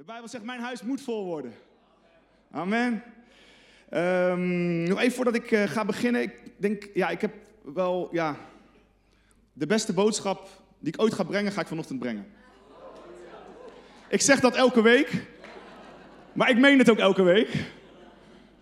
De Bijbel zegt, mijn huis moet vol worden. Amen. Ehm, nog even voordat ik eh, ga beginnen. Ik denk, ja, ik heb wel, ja, de beste boodschap die ik ooit ga brengen, ga ik vanochtend brengen. Ik zeg dat elke week, maar ik meen het ook elke week.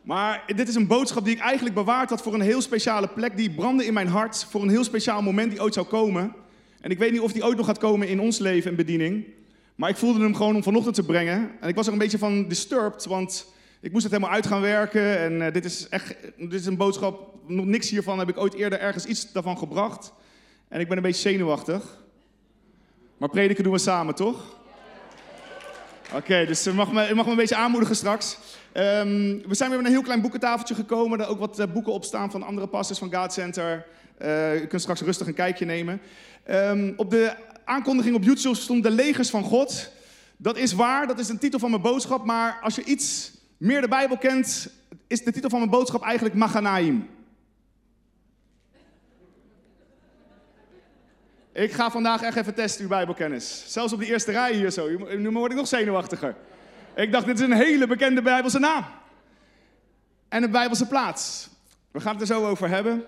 Maar dit is een boodschap die ik eigenlijk bewaard had voor een heel speciale plek. Die brandde in mijn hart voor een heel speciaal moment die ooit zou komen. En ik weet niet of die ooit nog gaat komen in ons leven en bediening. Maar ik voelde hem gewoon om vanochtend te brengen. En ik was er een beetje van disturbed, want ik moest het helemaal uit gaan werken. En uh, dit is echt dit is een boodschap, nog niks hiervan heb ik ooit eerder ergens iets daarvan gebracht. En ik ben een beetje zenuwachtig. Maar prediken doen we samen, toch? Oké, dus u mag, me, me een beetje aanmoedigen straks. Um, we zijn weer met een heel klein boekentafeltje gekomen. Er ook wat uh, boeken op staan van andere pastors van God Center. Uh, u kunt straks rustig een kijkje nemen. Um, op de aankondiging op YouTube stond de legers van God. Dat is waar, dat is een titel van mijn boodschap. Maar als je iets meer de Bijbel kent, is de titel van mijn boodschap eigenlijk Maganaim. Ik ga vandaag echt even testen uw Bijbelkennis. Zelfs op de eerste rij hier zo. Nu word ik nog zenuwachtiger. Ik dacht, dit is een hele bekende Bijbelse naam. En een Bijbelse plaats. We gaan het er zo over hebben.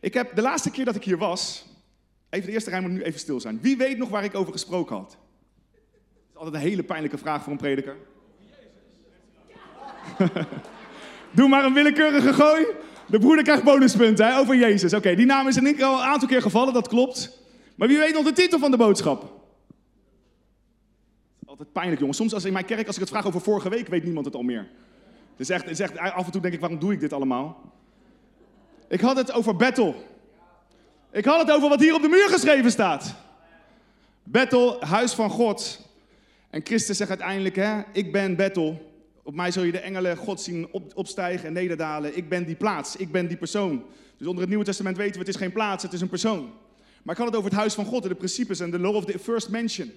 Ik heb de laatste keer dat ik hier was, even de eerste rij moet nu even stil zijn. Wie weet nog waar ik over gesproken had? Dat is altijd een hele pijnlijke vraag voor een prediker. Doe maar een willekeurige gooi. De broeder krijgt bonuspunten hè, over Jezus. Oké, die naam is in geval een aantal keer gevallen, dat klopt. Maar wie weet nog de titel van de boodschap? Altijd pijnlijk, jongens. Soms als in mijn kerk, als ik het vraag over vorige week, weet niemand het al meer. Het is echt, het is af en toe denk ik, waarom doe ik dit allemaal? Ik had het over Bethel. Ik had het over wat hier op de muur geschreven staat. Bethel, huis van God. En Christus zegt uiteindelijk, hè, ik ben Bethel. Op mij zul je de engelen God zien op, opstijgen en nederdalen. Ik ben die plaats, ik ben die persoon. Dus onder het Nieuwe Testament weten we, het is geen plaats, het is een persoon. Maar ik had het over het huis van God en de principes en de law of the first mention.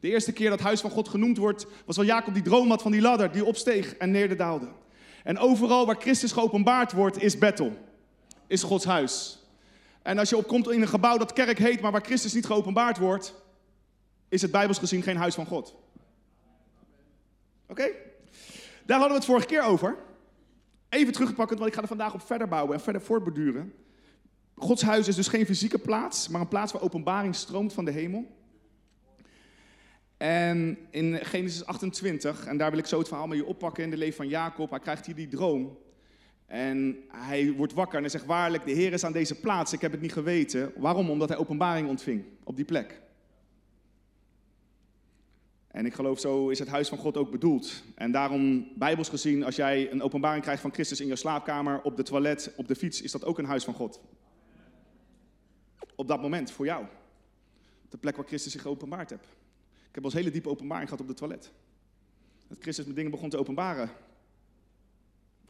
De eerste keer dat huis van God genoemd wordt, was wel Jacob die droom had van die ladder die opsteeg en nederdaalde. En overal waar Christus geopenbaard wordt, is Bethel. Is Gods huis. En als je opkomt in een gebouw dat kerk heet, maar waar Christus niet geopenbaard wordt, is het bijbels gezien geen huis van God. Oké? Daar hadden we het vorige keer over. Even terugpakken, want ik ga er vandaag op verder bouwen en verder voortborduren. Gods huis is dus geen fysieke plaats, maar een plaats waar openbaring stroomt van de hemel. En in Genesis 28, en daar wil ik zo het verhaal met je oppakken in de leven van Jacob, hij krijgt hier die droom. En hij wordt wakker en hij zegt waarlijk, de Heer is aan deze plaats, ik heb het niet geweten. Waarom? Omdat hij openbaring ontving op die plek. En ik geloof, zo is het huis van God ook bedoeld. En daarom, bijbels gezien, als jij een openbaring krijgt van Christus in je slaapkamer, op de toilet, op de fiets, is dat ook een huis van God. Op dat moment, voor jou. De plek waar Christus zich geopenbaard hebt. Ik heb eens hele diepe openbaring gehad op de toilet. Dat Christus me dingen begon te openbaren.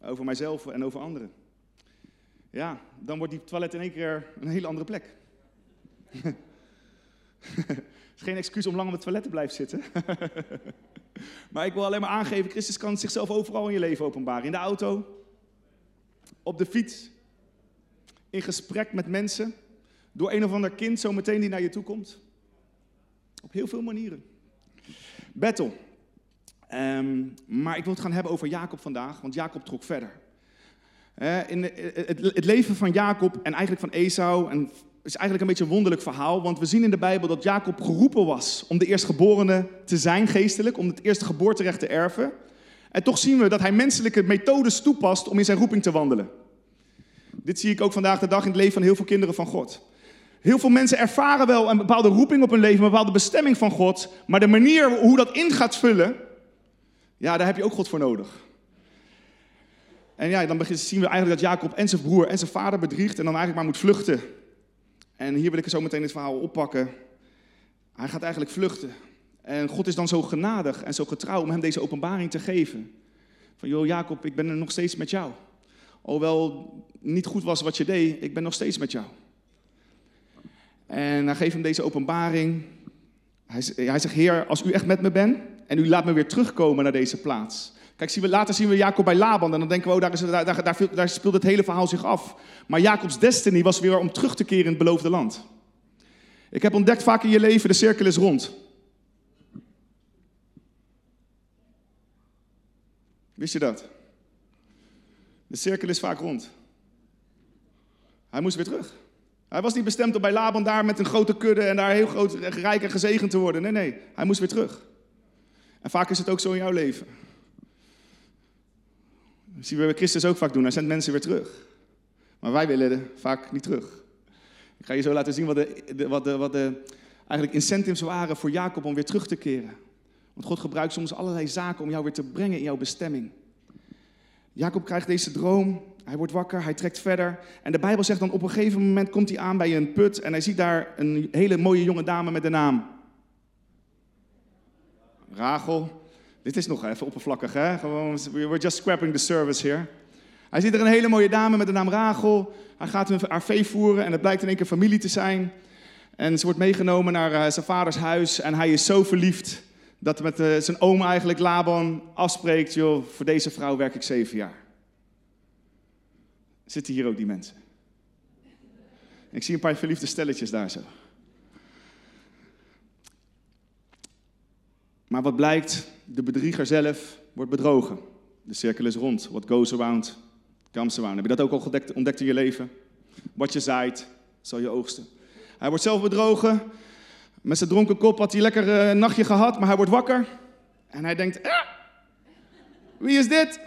Over mijzelf en over anderen. Ja, dan wordt die toilet in één keer een hele andere plek. Het is geen excuus om lang op het toilet te blijven zitten. maar ik wil alleen maar aangeven, Christus kan zichzelf overal in je leven openbaren. In de auto, op de fiets, in gesprek met mensen, door een of ander kind zo meteen die naar je toe komt. Op heel veel manieren. Bethel. Um, maar ik wil het gaan hebben over Jacob vandaag, want Jacob trok verder. In het, het, leven van Jacob en eigenlijk van Esau en is eigenlijk een beetje een wonderlijk verhaal, want we zien in de Bijbel dat Jacob geroepen was om de eerstgeborene te zijn geestelijk, om het eerste geboorterecht te erven. En toch zien we dat hij menselijke methodes toepast om in zijn roeping te wandelen. Dit zie ik ook vandaag de dag in het leven van heel veel kinderen van God. Heel veel mensen ervaren wel een bepaalde roeping op hun leven, een bepaalde bestemming van God, maar de manier hoe dat in gaat vullen, ja, daar heb je ook God voor nodig. En ja, dan zien we eigenlijk dat Jacob en zijn broer en zijn vader bedriegt en dan eigenlijk maar moet vluchten en hier wil ik zo meteen het verhaal oppakken. Hij gaat eigenlijk vluchten. En God is dan zo genadig en zo getrouw om hem deze openbaring te geven. Van, joh Jacob, ik ben er nog steeds met jou. Alhoewel niet goed was wat je deed, ik ben nog steeds met jou. En hij geeft hem deze openbaring. Hij, hij zegt, Heer, als u echt met me bent en u laat me weer terugkomen naar deze plaats, Kijk, we, later zien we Jacob bij Laban en dan denken we, oh, daar, is, daar, daar, daar speelt het hele verhaal zich af. Maar Jacobs destiny was weer om terug te keren in het beloofde land. Ik heb ontdekt vaak in je leven, de cirkel is rond. Wist je dat? De cirkel is vaak rond. Hij moest weer terug. Hij was niet bestemd om bij Laban daar met een grote kudde en daar heel groot, rijk en gezegend te worden. Nee, nee, hij moest weer terug. En vaak is het ook zo in jouw leven. Dat zien we bij Christus ook vaak doen. Hij zendt mensen weer terug. Maar wij willen vaak niet terug. Ik ga je zo laten zien wat de, wat de, wat de eigenlijk incentives waren voor Jacob om weer terug te keren. Want God gebruikt soms allerlei zaken om jou weer te brengen in jouw bestemming. Jacob krijgt deze droom, hij wordt wakker, hij trekt verder. En de Bijbel zegt dan op een gegeven moment komt hij aan bij een put en hij ziet daar een hele mooie jonge dame met de naam. Rachel. Dit is nog even oppervlakkig, hè? Gewoon, we're just scrapping the service here. Hij ziet er een hele mooie dame met de naam Rachel. Hij gaat haar vee voeren en het blijkt in één keer familie te zijn. En ze wordt meegenomen naar uh, zijn vaders huis en hij is zo verliefd dat met uh, zijn oom eigenlijk Laban afspreekt, joh, voor deze vrouw werk ik zeven jaar. Zitten hier ook die mensen? Ik zie een paar verliefde stelletjes daar zo. Maar wat blijkt? De bedrieger zelf wordt bedrogen. De cirkel is rond. What goes around, comes around. Heb je dat ook al ontdekt, in je leven? Wat je zaait, zal je oogsten. Hij wordt zelf bedrogen. Met zijn dronken kop had hij lekker een eh, nachtje gehad, maar hij wordt wakker. En hij denkt, ah, wie is dit?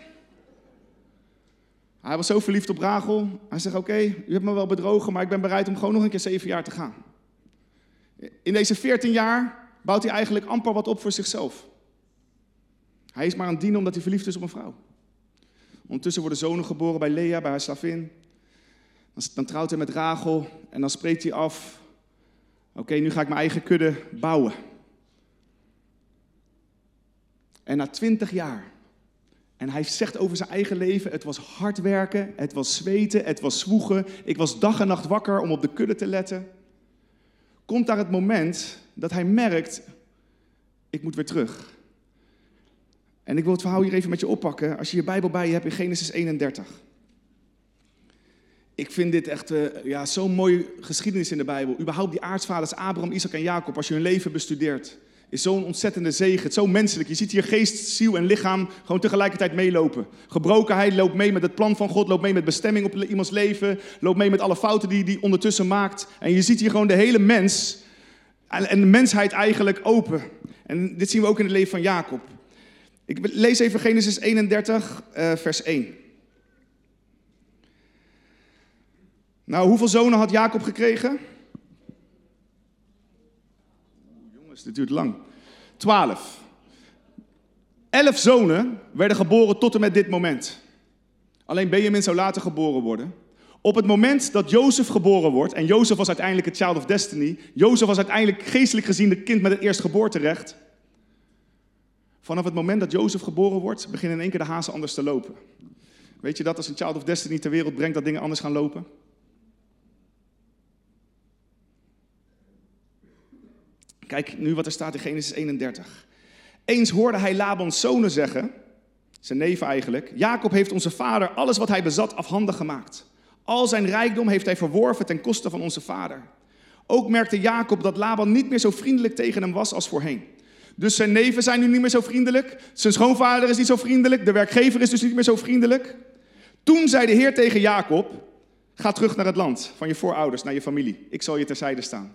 Hij was zo verliefd op Rachel. Hij zegt, oké, u hebt me wel bedrogen, maar ik ben bereid om gewoon nog een keer zeven jaar te gaan. In deze veertien jaar bouwt hij eigenlijk amper wat op voor zichzelf. Hij is maar aan het dienen omdat hij verliefd is op een vrouw. Ondertussen worden zonen geboren bij Lea, bij haar slavin. Dan trouwt hij met Rachel en dan spreekt hij af Oké, nu ga ik mijn eigen kudde bouwen. En na twintig jaar, en hij zegt over zijn eigen leven: het was hard werken, het was zweten, het was zwoegen. Ik was dag en nacht wakker om op de kudde te letten. Komt daar het moment dat hij merkt: ik moet weer terug. En ik wil het verhaal hier even met je oppakken. Als je je Bijbel bij je hebt in Genesis 31. Ik vind dit echt uh, ja, zo'n mooie geschiedenis in de Bijbel. Überhaupt die aartsvaders Abraham, Isaac en Jacob, als je hun leven bestudeert, is zo'n ontzettende zegen. Het is zo menselijk. Je ziet hier geest, ziel en lichaam gewoon tegelijkertijd meelopen. Gebrokenheid loopt mee met het plan van God, loopt mee met bestemming op iemands leven, loopt mee met alle fouten die hij ondertussen maakt. En je ziet hier gewoon de hele mens en de mensheid eigenlijk open. En dit zien we ook in het leven van Jacob. Ik lees even Genesis 31, uh, vers 1. Nou, hoeveel zonen had Jacob gekregen? Jongens, dit duurt lang. Twaalf. Elf zonen werden geboren tot en met dit moment. Alleen Benjamin zou later geboren worden. Op het moment dat Jozef geboren wordt, en Jozef was uiteindelijk het child of destiny, Jozef was uiteindelijk geestelijk gezien het kind met het eerstgeboorterecht. Vanaf het moment dat Jozef geboren wordt, beginnen in één keer de hazen anders te lopen. Weet je dat als een child of destiny ter wereld brengt, dat dingen anders gaan lopen? Kijk nu wat er staat in Genesis 31. Eens hoorde hij Labans zonen zeggen, zijn neef eigenlijk, Jacob heeft onze vader alles wat hij bezat afhandig gemaakt. Al zijn rijkdom heeft hij verworven ten koste van onze vader. Ook merkte Jacob dat Laban niet meer zo vriendelijk tegen hem was als voorheen. Dus zijn neven zijn nu niet meer zo vriendelijk. Zijn schoonvader is niet zo vriendelijk. De werkgever is dus niet meer zo vriendelijk. Toen zei de Heer tegen Jacob: Ga terug naar het land van je voorouders, naar je familie. Ik zal je terzijde staan.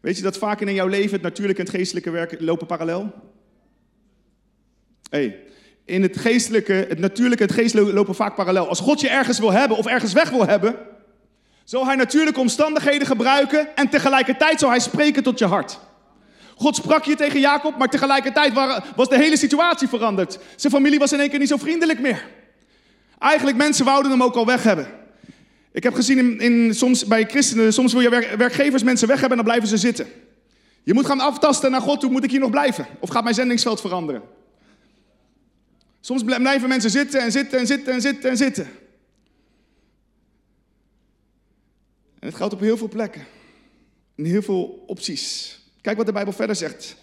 Weet je dat vaak in jouw leven het natuurlijke en het geestelijke werk lopen parallel? Hey, in het geestelijke, het natuurlijke en het geestelijke lopen vaak parallel. Als God je ergens wil hebben of ergens weg wil hebben, zal hij natuurlijke omstandigheden gebruiken en tegelijkertijd zal hij spreken tot je hart. God sprak je tegen Jacob, maar tegelijkertijd was de hele situatie veranderd. Zijn familie was in één keer niet zo vriendelijk meer. Eigenlijk mensen wouden hem ook al weg hebben. Ik heb gezien in, in, soms bij christenen, soms wil je werkgevers mensen weg hebben en dan blijven ze zitten. Je moet gaan aftasten naar God, hoe moet ik hier nog blijven? Of gaat mijn zendingsveld veranderen? Soms blijven mensen zitten en zitten en zitten en zitten en zitten. En het geldt op heel veel plekken. In heel veel opties. Kijk wat de Bijbel verder zegt.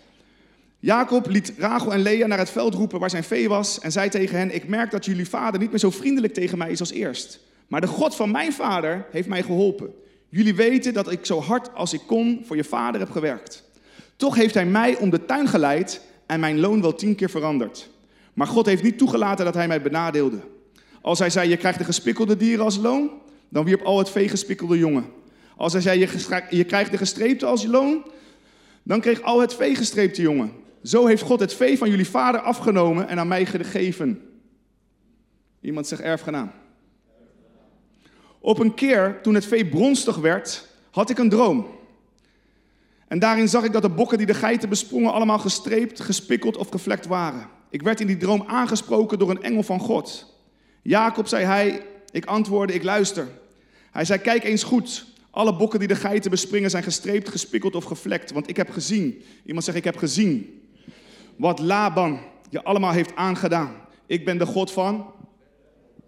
Jacob liet Rachel en Lea naar het veld roepen waar zijn vee was en zei tegen hen: Ik merk dat jullie vader niet meer zo vriendelijk tegen mij is als eerst. Maar de God van mijn vader heeft mij geholpen. Jullie weten dat ik zo hard als ik kon voor je vader heb gewerkt. Toch heeft hij mij om de tuin geleid en mijn loon wel tien keer veranderd. Maar God heeft niet toegelaten dat hij mij benadeelde. Als hij zei, je krijgt de gespikkelde dieren als loon, dan wierp al het vee gespikkelde jongen. Als hij zei, je, krijgt de gestreepte als loon, dan kreeg al het vee gestreepte jongen. Zo heeft God het vee van jullie vader afgenomen en aan mij gegeven. Iemand zegt erfgenaam. Op een keer, toen het vee bronstig werd, had ik een droom. En daarin zag ik dat de bokken die de geiten besprongen allemaal gestreept, gespikkeld of gevlekt waren. Ik werd in die droom aangesproken door een engel van God. Jacob, zei hij, ik antwoordde, ik luister. Hij zei, kijk eens goed. Alle bokken die de geiten bespringen zijn gestreept, gespikkeld of gevlekt. Want ik heb gezien, iemand zegt, ik heb gezien wat Laban je allemaal heeft aangedaan. Ik ben de God van,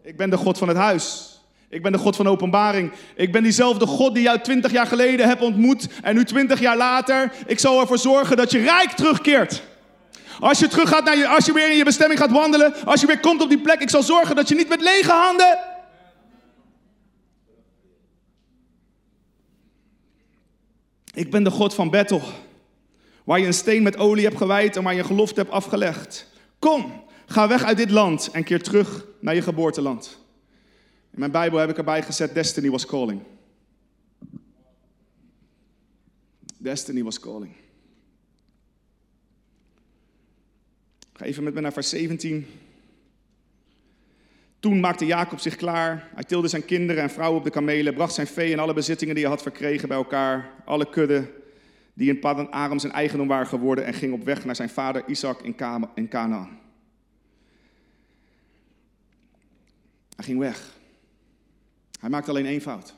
ik ben de God van het huis. Ik ben de God van openbaring. Ik ben diezelfde God die jou twintig jaar geleden hebt ontmoet. En nu twintig jaar later, ik zal ervoor zorgen dat je rijk terugkeert. Als je terug gaat naar je, als je weer in je bestemming gaat wandelen, als je weer komt op die plek, ik zal zorgen dat je niet met lege handen. Ik ben de God van Bethel, waar je een steen met olie hebt gewijd en waar je een gelofte hebt afgelegd. Kom, ga weg uit dit land en keer terug naar je geboorteland. In mijn Bijbel heb ik erbij gezet: Destiny was calling. Destiny was calling. Ga even met me naar vers 17. Toen maakte Jacob zich klaar. Hij tilde zijn kinderen en vrouwen op de kamelen, bracht zijn vee en alle bezittingen die hij had verkregen bij elkaar, alle kudden die in Paddan Aram zijn eigendom waren geworden, en ging op weg naar zijn vader Isaac in Canaan. Hij ging weg. Hij maakte alleen één fout.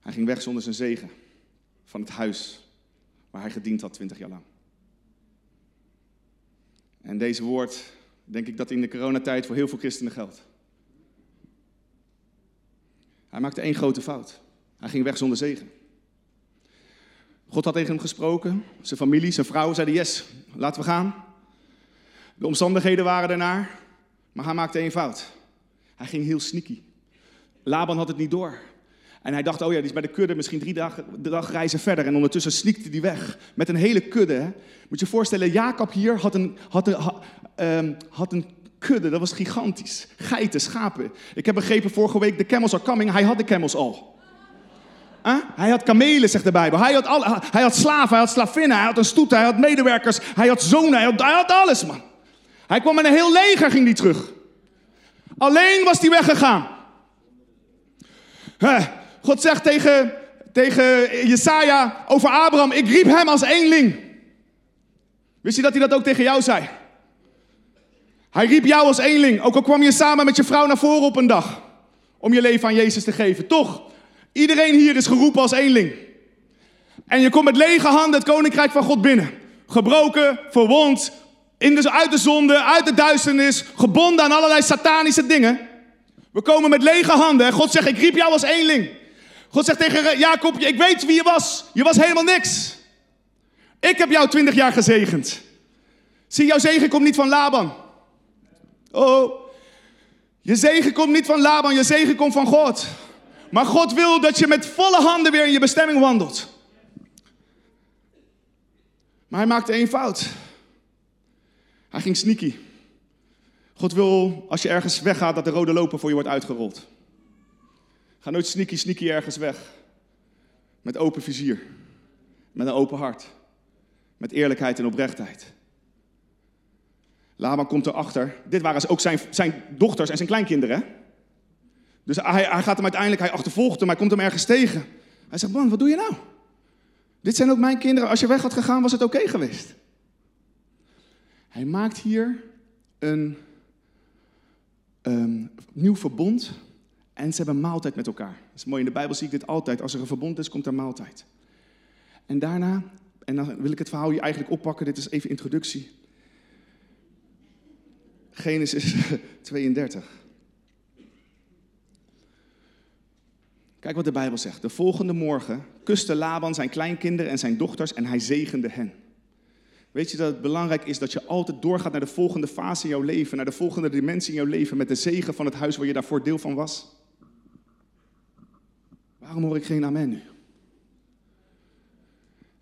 Hij ging weg zonder zijn zegen van het huis waar hij gediend had twintig jaar lang. En deze woord, denk ik dat in de coronatijd voor heel veel christenen geldt. Hij maakte één grote fout. Hij ging weg zonder zegen. God had tegen hem gesproken. Zijn familie, zijn vrouw zeiden yes, laten we gaan. De omstandigheden waren ernaar, maar hij maakte één fout. Hij ging heel sneaky. Laban had het niet door. En hij dacht, oh ja, die is bij de kudde misschien drie dagen dag reizen verder. En ondertussen sneakte hij weg met een hele kudde. Moet je je voorstellen, Jacob hier had een, had, een, um, had een kudde, dat was gigantisch. Geiten, schapen. Ik heb begrepen vorige week, de camels are coming. Hij had de camels al. Hij had kamelen, zegt de Bijbel. Hij had, hij had slaven, hij had slavinnen, hij had een stoet, hij had medewerkers, hij had zonen, hij had, alles, man. Hij kwam met een heel leger, ging hij terug. Alleen was hij weggegaan. God zegt tegen, tegen Jesaja over Abraham, ik riep hem als eenling. Wist je dat hij dat ook tegen jou zei? Hij riep jou als eenling, ook al kwam je samen met je vrouw naar voren op een dag. Om je leven aan Jezus te geven. Toch, iedereen hier is geroepen als eenling. En je komt met lege handen het koninkrijk van God binnen. Gebroken, verwond, in de, uit de zonde, uit de duisternis, gebonden aan allerlei satanische dingen. We komen met lege handen en God zegt, ik riep jou als eenling. God zegt tegen Jacob, ik weet wie je was. Je was helemaal niks. Ik heb jou twintig jaar gezegend. Zie, jouw zegen komt niet van Laban. Oh, je zegen komt niet van Laban, je zegen komt van God. Maar God wil dat je met volle handen weer in je bestemming wandelt. Maar hij maakte één fout. Hij ging sneaky. God wil, als je ergens weggaat, dat de rode loper voor je wordt uitgerold. Ga nooit sneaky, sneaky ergens weg. Met open vizier. Met een open hart. Met eerlijkheid en oprechtheid. Laban komt erachter. Dit waren ook zijn, zijn dochters en zijn kleinkinderen. Dus hij, gaat hem uiteindelijk, hij achtervolgt hem, hij komt hem ergens tegen. Hij zegt, man, wat doe je nou? Dit zijn ook mijn kinderen. Als je weg had gegaan, was het oké geweest. Hij maakt hier een um, nieuw verbond en ze hebben maaltijd met elkaar. Dat is mooi, in de Bijbel zie ik dit altijd. Als er een verbond is, komt er maaltijd. En daarna, en dan wil ik het verhaal hier eigenlijk oppakken, dit is even introductie. Genesis 32. Kijk wat de Bijbel zegt. De volgende morgen kuste Laban zijn kleinkinderen en zijn dochters en hij zegende hen. Weet je dat het belangrijk is dat je altijd doorgaat naar de volgende fase in jouw leven, naar de volgende dimensie in jouw leven met de zegen van het huis waar je daarvoor deel van was? Waarom hoor ik geen amen nu?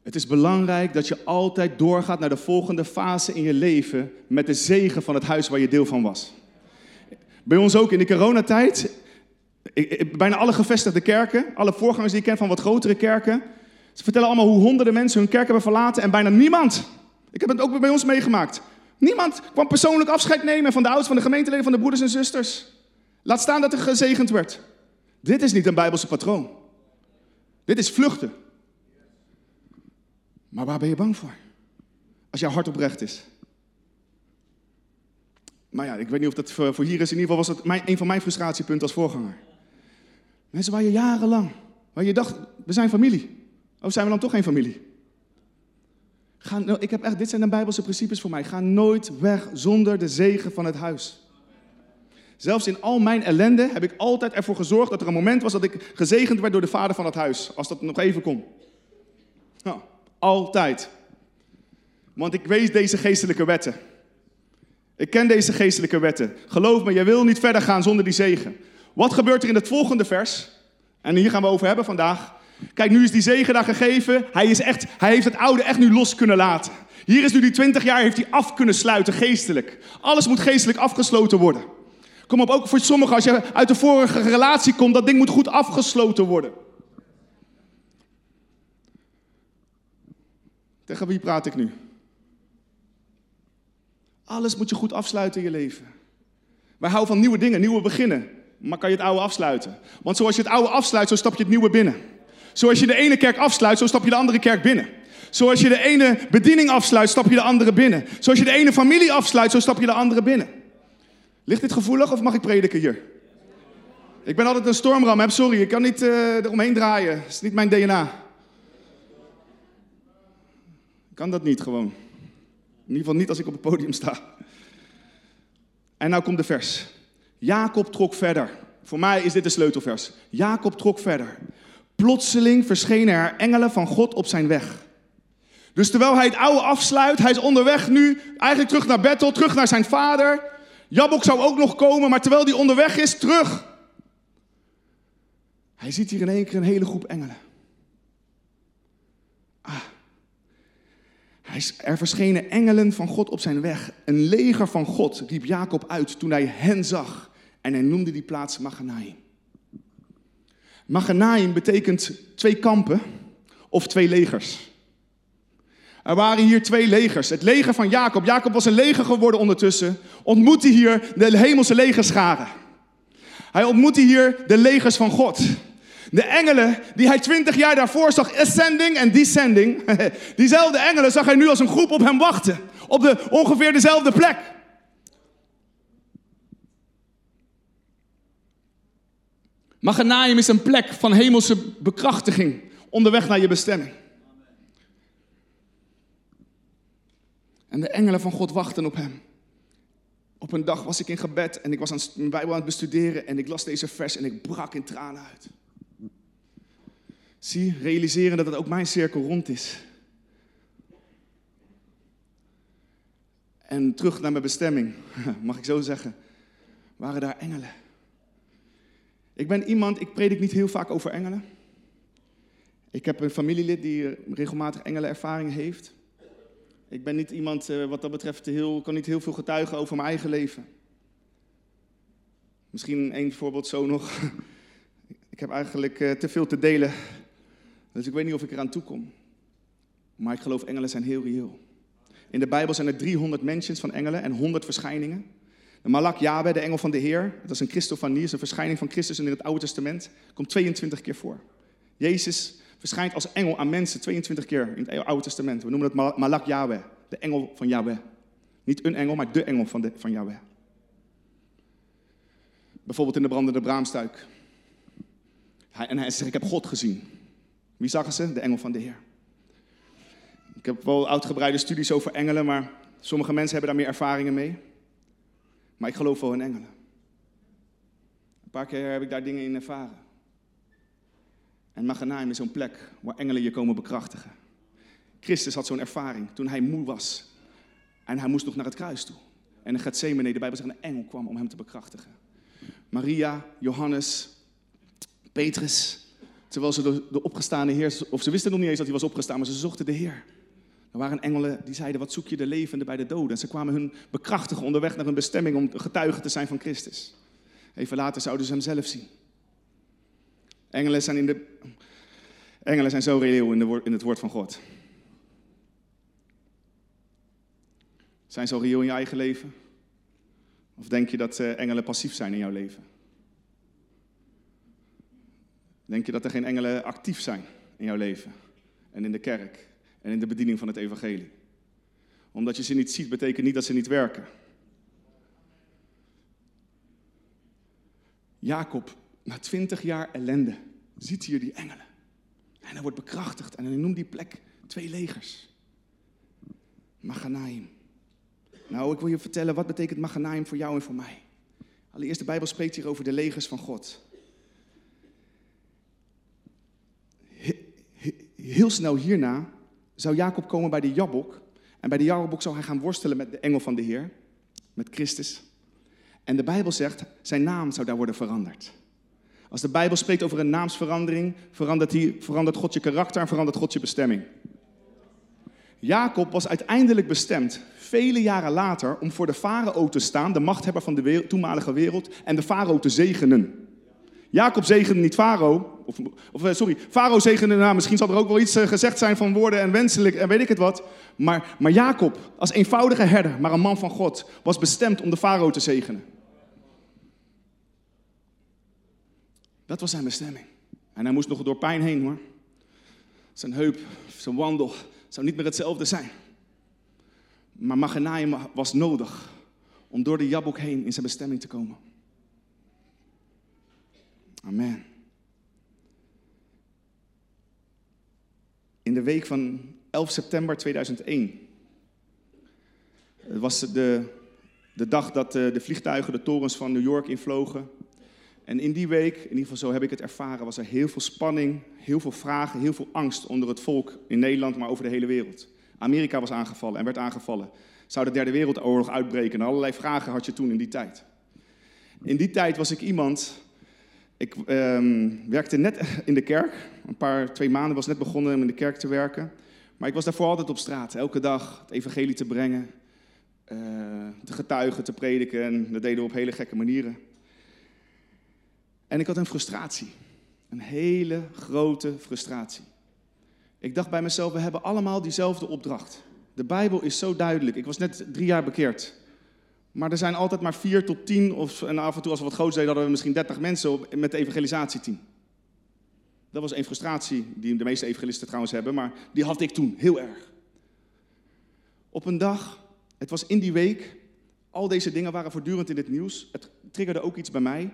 Het is belangrijk dat je altijd doorgaat naar de volgende fase in je leven met de zegen van het huis waar je deel van was. Bij ons ook in de coronatijd. Bijna alle gevestigde kerken, alle voorgangers die ik ken van wat grotere kerken, ze vertellen allemaal hoe honderden mensen hun kerk hebben verlaten en bijna niemand. Ik heb het ook bij ons meegemaakt. Niemand kwam persoonlijk afscheid nemen van de ouders, van de gemeenteleden, van de broeders en zusters. Laat staan dat er gezegend werd. Dit is niet een Bijbelse patroon. Dit is vluchten. Maar waar ben je bang voor? Als jouw hart oprecht is. Maar ja, ik weet niet of dat voor, hier is. In ieder geval was dat mijn, een van mijn frustratiepunten als voorganger. Mensen waar je jarenlang, waar je dacht, we zijn familie. Oh, zijn we dan toch geen familie? Ik heb echt, dit zijn de Bijbelse principes voor mij. Ga nooit weg zonder de zegen van het huis. Zelfs in al mijn ellende heb ik altijd ervoor gezorgd dat er een moment was dat ik gezegend werd door de vader van het huis. Als dat nog even kon. Altijd. Want ik weet deze geestelijke wetten. Ik ken deze geestelijke wetten. Geloof me, je wil niet verder gaan zonder die zegen. Wat gebeurt er in het volgende vers? En hier gaan we over hebben vandaag. Kijk, nu is die zegen daar gegeven. Hij, is echt, hij heeft het oude echt nu los kunnen laten. Hier is nu die 20 jaar, heeft hij af kunnen sluiten geestelijk. Alles moet geestelijk afgesloten worden. Kom op, ook voor sommigen, als je uit de vorige relatie komt, dat ding moet goed afgesloten worden. Tegen wie praat ik nu? Alles moet je goed afsluiten in je leven. Wij houden van nieuwe dingen, nieuwe beginnen. Maar kan je het oude afsluiten? Want zoals je het oude afsluit, zo stap je het nieuwe binnen. Zoals je de ene kerk afsluit, zo stap je de andere kerk binnen. Zoals je de ene bediening afsluit, stap je de andere binnen. Zoals je de ene familie afsluit, zo stap je de andere binnen. Ligt dit gevoelig of mag ik prediken hier? Ik ben altijd een stormram, hè? sorry, ik kan niet uh, eromheen draaien. Dat is niet mijn DNA. Kan dat niet gewoon. In ieder geval niet als ik op het podium sta. En nou komt de vers. Jacob trok verder. Voor mij is dit de sleutelvers. Jacob trok verder. Plotseling verschenen er engelen van God op zijn weg. Dus terwijl hij het oude afsluit, hij is onderweg nu eigenlijk terug naar Bethel, terug naar zijn vader. Jabok zou ook nog komen, maar terwijl hij onderweg is, terug. Hij ziet hier in één keer een hele groep engelen. Ah. Er verschenen engelen van God op zijn weg. Een leger van God riep Jacob uit toen hij hen zag. En hij noemde die plaats Maganaim. Maganaim betekent twee kampen of twee legers. Er waren hier twee legers. Het leger van Jacob. Jacob was een leger geworden ondertussen. Ontmoette hier de hemelse legerscharen. Hij ontmoette hier de legers van God. De engelen die hij twintig jaar daarvoor zag, ascending en descending. Diezelfde engelen zag hij nu als een groep op hem wachten. Op de ongeveer dezelfde plek. Maganaim is een plek van hemelse bekrachtiging onderweg naar je bestemming. En de engelen van God wachten op hem. Op een dag was ik in gebed en ik was aan mijn Bijbel aan het bestuderen en ik las deze vers en ik brak in tranen uit. Zie, realiseren dat het ook mijn cirkel rond is. En terug naar mijn bestemming, mag ik zo zeggen, waren daar engelen. Ik ben iemand, ik predik niet heel vaak over engelen. Ik heb een familielid die regelmatig engelenervaring heeft. Ik ben niet iemand uh, wat dat betreft heel, kan niet heel veel getuigen over mijn eigen leven. Misschien één voorbeeld zo nog. ik heb eigenlijk uh, te veel te delen, dus ik weet niet of ik eraan toe kom. Maar ik geloof engelen zijn heel reëel. In de Bijbel zijn er 300 mentions van engelen en 100 verschijningen. De Malak Yahweh, de engel van de Heer, dat is een Christofanie, is een verschijning van Christus in het Oude Testament, komt 22 keer voor. Jezus verschijnt als engel aan mensen 22 keer in het Oude Testament. We noemen het Malak Yahweh, de engel van Yahweh. Niet een engel, maar de engel van, de, van Yahweh. Bijvoorbeeld in de brandende braamstuik. Hij, en hij zegt, ik heb God gezien. Wie zagen ze? De engel van de Heer. Ik heb wel uitgebreide studies over engelen, maar sommige mensen hebben daar meer ervaringen mee. Maar ik geloof wel in engelen. Een paar keer heb ik daar dingen in ervaren. En Maganaim is zo'n plek waar engelen je komen bekrachtigen. Christus had zo'n ervaring toen hij moe was. En hij moest nog naar het kruis toe. En in Gethsemane, de Bijbel zegt, een engel kwam om hem te bekrachtigen. Maria, Johannes, Petrus, Terwijl ze de, de opgestane Heer, of ze wisten nog niet eens dat hij was opgestaan, maar ze zochten de Heer. Er waren engelen die zeiden, wat zoek je de levende bij de doden? En ze kwamen hun bekrachtigen onderweg naar hun bestemming om getuige te zijn van Christus. Even later zouden ze hem zelf zien. Engelen zijn, in de, engelen zijn zo reëel in, de, in het woord van God. Zijn ze al reëel in je eigen leven? Of denk je dat eh, engelen passief zijn in jouw leven? Denk je dat er geen engelen actief zijn in jouw leven en in de kerk en in de bediening van het evangelie? Omdat je ze niet ziet, betekent niet dat ze niet werken. Jacob, na twintig jaar ellende, ziet hier die engelen. En hij wordt bekrachtigd en hij noemt die plek twee legers. Maganaim. Nou, ik wil je vertellen, wat betekent Maganaim voor jou en voor mij? Allereerst, de Bijbel spreekt hier over de legers van God. Heel snel hierna zou Jacob komen bij de Jabok. En bij de Jabok zou hij gaan worstelen met de engel van de Heer, met Christus. En de Bijbel zegt, zijn naam zou daar worden veranderd. Als de Bijbel spreekt over een naamsverandering, verandert, die, verandert God je karakter en verandert God je bestemming. Jacob was uiteindelijk bestemd, vele jaren later, om voor de farao te staan, de machthebber van de toenmalige wereld, en de farao te zegenen. Jacob zegende niet farao, of, of eh, sorry, farao zegende, nou, misschien zal er ook wel iets eh, gezegd zijn van woorden en wenselijk en weet ik het wat. Maar, maar Jacob, als eenvoudige herder, maar een man van God, was bestemd om de farao te zegenen. Dat was zijn bestemming. En hij moest nog door pijn heen hoor. Zijn heup, zijn wandel zou niet meer hetzelfde zijn. Maar Maganaim was nodig om door de Jabok heen in zijn bestemming te komen. Amen. In de week van 11 september 2001 het was de, de dag dat de, de vliegtuigen de torens van New York invlogen. En in die week, in ieder geval zo heb ik het ervaren, was er heel veel spanning, heel veel vragen, heel veel angst onder het volk in Nederland, maar over de hele wereld. Amerika was aangevallen en werd aangevallen. Zou de derde wereldoorlog uitbreken? En allerlei vragen had je toen in die tijd. In die tijd was ik iemand. Ik ehm, werkte net in de kerk. Een paar, twee maanden was net begonnen om in de kerk te werken. Maar ik was daarvoor altijd op straat. Elke dag het evangelie te brengen. Uh, te getuigen, te prediken. En dat deden we op hele gekke manieren. En ik had een frustratie. Een hele grote frustratie. Ik dacht bij mezelf, we hebben allemaal diezelfde opdracht. De Bijbel is zo duidelijk. Ik was net drie jaar bekeerd. Maar er zijn altijd maar vier tot tien, of, en af en toe als we wat groot deden, hadden we misschien dertig mensen op, met het evangelisatieteam. Dat was een frustratie die de meeste evangelisten trouwens hebben, maar die had ik toen heel erg. Op een dag, het was in die week, al deze dingen waren voortdurend in het nieuws. Het triggerde ook iets bij mij.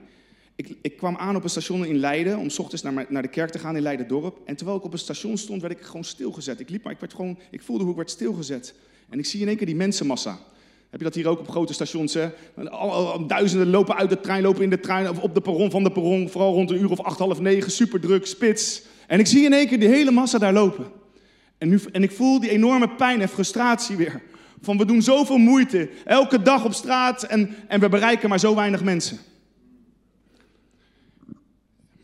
Ik, ik, kwam aan op een station in Leiden om s ochtends naar, naar de kerk te gaan in Leiden-dorp. En terwijl ik op een station stond, werd ik gewoon stilgezet. Ik liep, maar ik, werd gewoon, ik voelde hoe ik werd stilgezet. En ik zie in één keer die mensenmassa. Heb je dat hier ook op grote stations? Hè? Duizenden lopen uit de trein, lopen in de trein, of op de perron van de perron. Vooral rond een uur of acht, half negen, super druk, spits. En ik zie in één keer die hele massa daar lopen. En, nu, en ik voel die enorme pijn en frustratie weer. Van we doen zoveel moeite, elke dag op straat en, en we bereiken maar zo weinig mensen.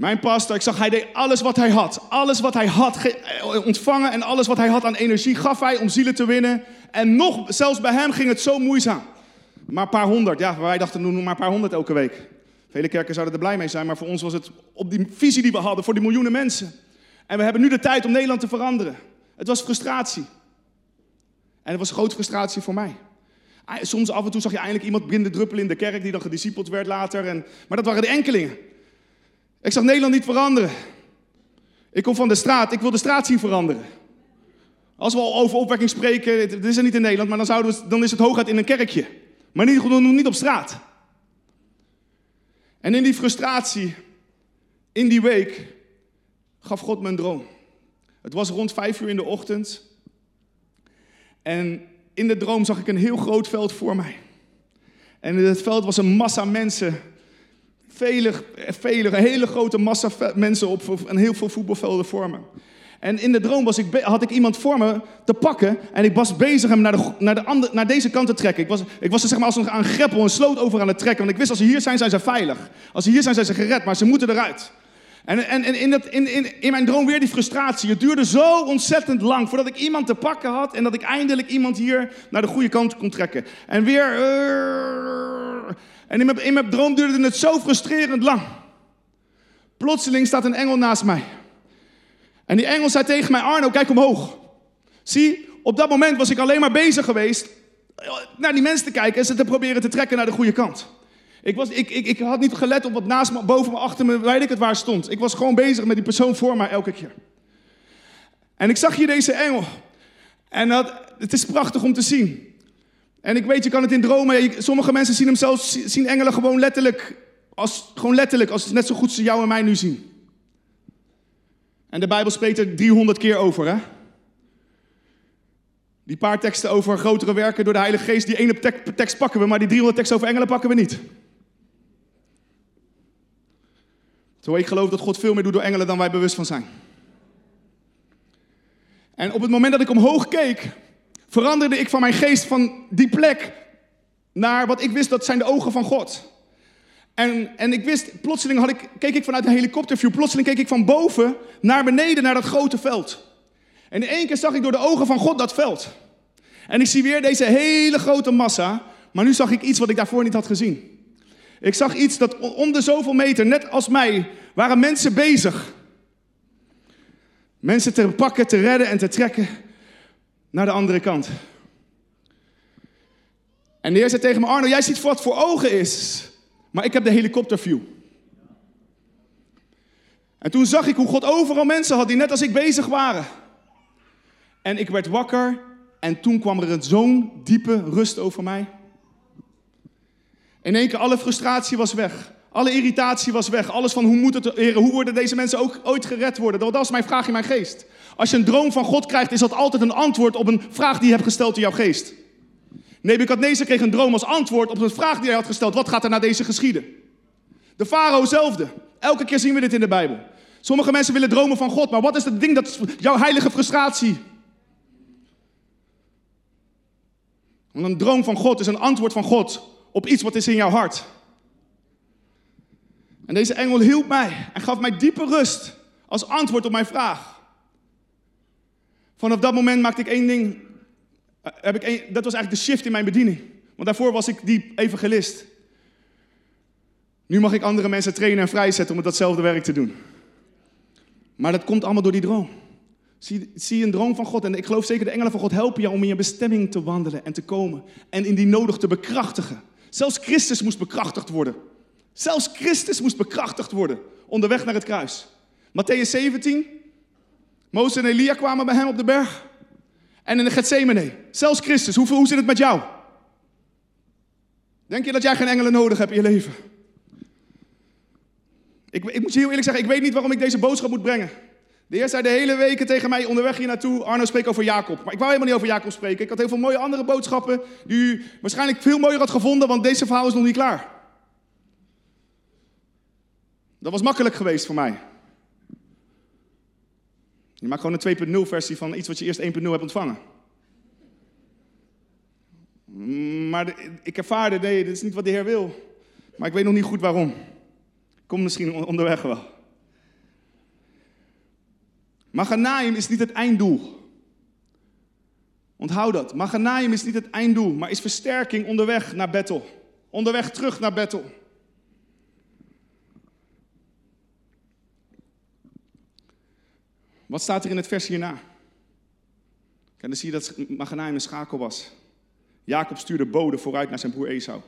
Mijn pastor, ik zag, hij deed alles wat hij had. Alles wat hij had eh, ontvangen en alles wat hij had aan energie gaf hij om zielen te winnen. En nog, zelfs bij hem ging het zo moeizaam. Maar een paar honderd, ja, wij dachten doen maar een paar honderd elke week. Vele kerken zouden er blij mee zijn, maar voor ons was het op die visie die we hadden voor die miljoenen mensen. En we hebben nu de tijd om Nederland te veranderen. Het was frustratie. En het was grote frustratie voor mij. Soms af en toe zag je eindelijk iemand blinden druppelen in de kerk die dan gediscipeld werd later. En, maar dat waren de enkelingen. Ik zag Nederland niet veranderen. Ik kom van de straat, ik wil de straat zien veranderen. Als we al over opwekking spreken, dit is er niet in Nederland, maar dan, zouden we, dan is het hooguit in een kerkje. Maar niet, niet op straat. En in die frustratie, in die week, gaf God me een droom. Het was rond vijf uur in de ochtend. En in de droom zag ik een heel groot veld voor mij. En in het veld was een massa mensen vele, vele, een hele grote massa mensen op en heel veel voetbalvelden vormen. En in de droom was ik, had ik iemand voor me te pakken en ik was bezig hem naar, de, naar, de naar deze kant te trekken. Ik was, ik was er zeg maar als een, een greppel, een sloot over aan het trekken. Want ik wist als ze hier zijn, zijn ze veilig. Als ze hier zijn, zijn ze gered, maar ze moeten eruit. En, en, in, dat, in, in, in mijn droom weer die frustratie. Het duurde zo ontzettend lang voordat ik iemand te pakken had en dat ik eindelijk iemand hier naar de goede kant kon trekken. En weer. eh, en in mijn droom duurde het zo frustrerend lang. Plotseling staat een engel naast mij. En die engel zei tegen mij: Arno, kijk omhoog. Zie, op dat moment was ik alleen maar bezig geweest naar die mensen te kijken en ze te proberen te trekken naar de goede kant. Ik, was, ik, ik, ik had niet gelet op wat naast me, boven me, achter me, weet ik het waar stond. Ik was gewoon bezig met die persoon voor mij elke keer. En ik zag hier deze engel. En dat, het is prachtig om te zien. En ik weet, je kan het in dromen. Sommige mensen zien hem zelfs, zien engelen gewoon letterlijk. Als, gewoon letterlijk, als net zo goed ze jou en mij nu zien. En de Bijbel spreekt er 300 keer over, hè? Die paar teksten over grotere werken door de Heilige Geest, die ene tek- tekst pakken we, maar die 300 teksten over engelen pakken we niet. Terwijl ik geloof dat God veel meer doet door engelen dan wij bewust van zijn. En op het moment dat ik omhoog keek, veranderde ik van mijn geest van die plek naar wat ik wist dat zijn de ogen van God. En, en ik wist, plotseling had ik, keek ik vanuit een helikopterview, plotseling keek ik van boven naar beneden naar dat grote veld. En in één keer zag ik door de ogen van God dat veld. En ik zie weer deze hele grote massa, maar nu zag ik iets wat ik daarvoor niet had gezien. Ik zag iets dat om de zoveel meter, net als mij, waren mensen bezig. Mensen te pakken, te redden en te trekken naar de andere kant. En de Heer zei tegen me, Arno, jij ziet wat voor ogen is, maar ik heb de helikopterview. En toen zag ik hoe God overal mensen had die net als ik bezig waren. En ik werd wakker en toen kwam er zo'n diepe rust over mij. In één keer alle frustratie was weg. Alle irritatie was weg. Alles van hoe moet het, heren, hoe worden deze mensen ook ooit gered worden? Dat was mijn vraag in mijn geest. Als je een droom van God krijgt, is dat altijd een antwoord op een vraag die je hebt gesteld in jouw geest. Nebukadnezar kreeg een droom als antwoord op een vraag die hij had gesteld. Wat gaat er na deze geschieden? De farao zelfde. Elke keer zien we dit in de Bijbel. Sommige mensen willen dromen van God, maar wat is het ding dat jouw heilige frustratie? Want een droom van God is een antwoord van God op iets wat is in jouw hart. En deze engel hielp mij en gaf mij diepe rust als antwoord op mijn vraag. Vanaf dat moment maakte ik één ding. Eh, Heb ik dat was eigenlijk de shift in mijn bediening. Want daarvoor was ik die evangelist. Nu mag ik andere mensen trainen en vrijzetten om datzelfde werk te doen. Maar dat komt allemaal door die droom. Zie, zie een droom van God. En ik geloof zeker de engelen van God helpen jou om in je bestemming te wandelen en te komen. En in die nodig te bekrachtigen. Zelfs Christus moest bekrachtigd worden. Zelfs Christus moest bekrachtigd worden onderweg naar het kruis. Matthäus 17. Mozes en Elia kwamen bij hem op de berg. En in de Gethsemane. Zelfs Christus. Hoe, hoe zit het met jou? Denk je dat jij geen engelen nodig hebt in je leven? Ik, ik moet je heel eerlijk zeggen, ik weet niet waarom ik deze boodschap moet brengen. De Heer zei de hele weken tegen mij onderweg hier naartoe, Arno spreek over Jacob. Maar ik wou helemaal niet over Jacob spreken. Ik had heel veel mooie andere boodschappen die u waarschijnlijk veel mooier had gevonden, want deze verhaal is nog niet klaar. Dat was makkelijk geweest voor mij. Je maakt gewoon een 2.0 versie van iets wat je eerst 1.0 hebt ontvangen. Maar de- ik ervaarde, nee, dit is niet wat de Heer wil. Maar ik weet nog niet goed waarom. Kom misschien on- onderweg wel. Maganaim is niet het einddoel. Onthoud dat. Maganaim is niet het einddoel, maar is versterking onderweg naar Bethel. Onderweg terug naar Bethel. Wat staat er in het vers hierna? Dan zie je dat Maganaim een schakel was. Jacob stuurde bode vooruit naar zijn broer Esau.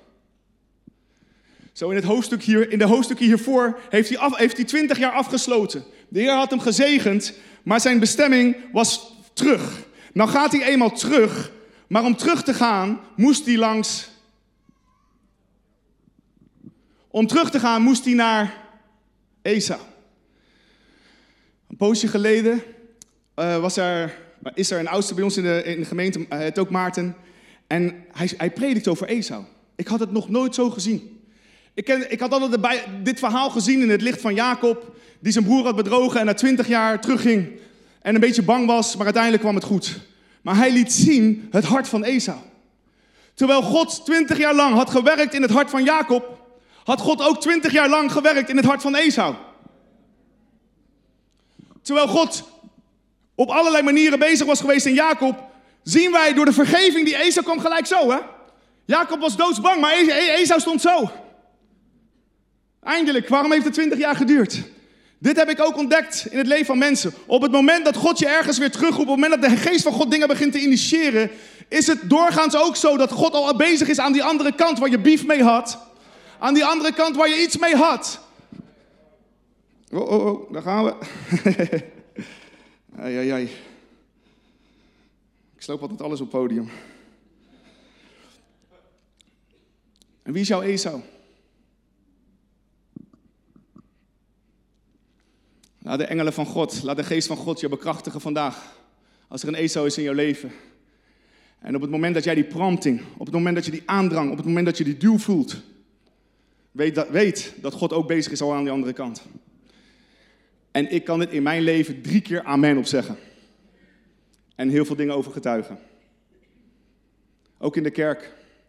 Zo in, het hoofdstuk hier, in de hoofdstukken hiervoor heeft hij, af, heeft hij 20 jaar afgesloten. De Heer had hem gezegend, maar zijn bestemming was terug. Nou gaat hij eenmaal terug, maar om terug te gaan moest hij langs. Om terug te gaan moest hij naar Esau. Een poosje geleden eh, was er, is er een oudste bij ons in de, in de gemeente, uh, het ook Maarten. En hij, hij predikt over Esau. Ik had het nog nooit zo gezien. Ik, ken, ik had altijd dit verhaal gezien in het licht van Jacob, die zijn broer had bedrogen en na twintig jaar terugging en een beetje bang was, maar uiteindelijk kwam het goed. Maar hij liet zien het hart van Esau. Terwijl God twintig jaar lang had gewerkt in het hart van Jacob, had God ook twintig jaar lang gewerkt in het hart van Esau. Terwijl God op allerlei manieren bezig was geweest in Jacob, zien wij door de vergeving die Esau kwam gelijk zo, hè? Jacob was doodsbang, maar Esau stond zo. Eindelijk, waarom heeft het 20 jaar geduurd? Dit heb ik ook ontdekt in het leven van mensen. Op het moment dat God je ergens weer terugroept, op het moment dat de geest van God dingen begint te initiëren, is het doorgaans ook zo dat God al bezig is aan die andere kant waar je bief mee had. Aan die andere kant waar je iets mee had. Oh, oh, oh, daar gaan we. ai, ai, ai. Ik sloop altijd alles op podium. En wie is jouw Esau? Laat de engelen van God, laat de geest van God je bekrachtigen vandaag. Als er een Esau is in jouw leven. En op het moment dat jij die prompting, op het moment dat je die aandrang, op het moment dat je die duw voelt, weet dat, weet dat God ook bezig is al aan die andere kant. En ik kan dit in mijn leven drie keer amen op zeggen. En heel veel dingen over getuigen. Ook in de kerk.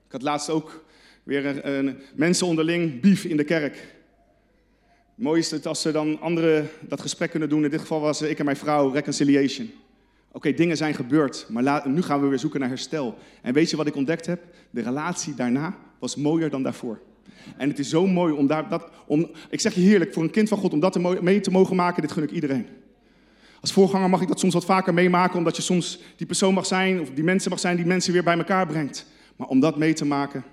Ik had laatst ook weer een, mensen onderling bief in de kerk. Mooi is het als ze dan anderen dat gesprek kunnen doen. In dit geval was ik en mijn vrouw reconciliation. Oké, dingen zijn gebeurd, maar nu gaan we weer zoeken naar herstel. En weet je wat ik ontdekt heb? De relatie daarna was mooier dan daarvoor. En het is zo mooi om daar, dat, om, ik zeg je heerlijk, voor een kind van God, om dat mee te mogen maken, dit gun ik iedereen. Als voorganger mag ik dat soms wat vaker meemaken, omdat je soms die persoon mag zijn, of die mensen mag zijn die mensen weer bij elkaar brengt. Maar om dat mee te maken,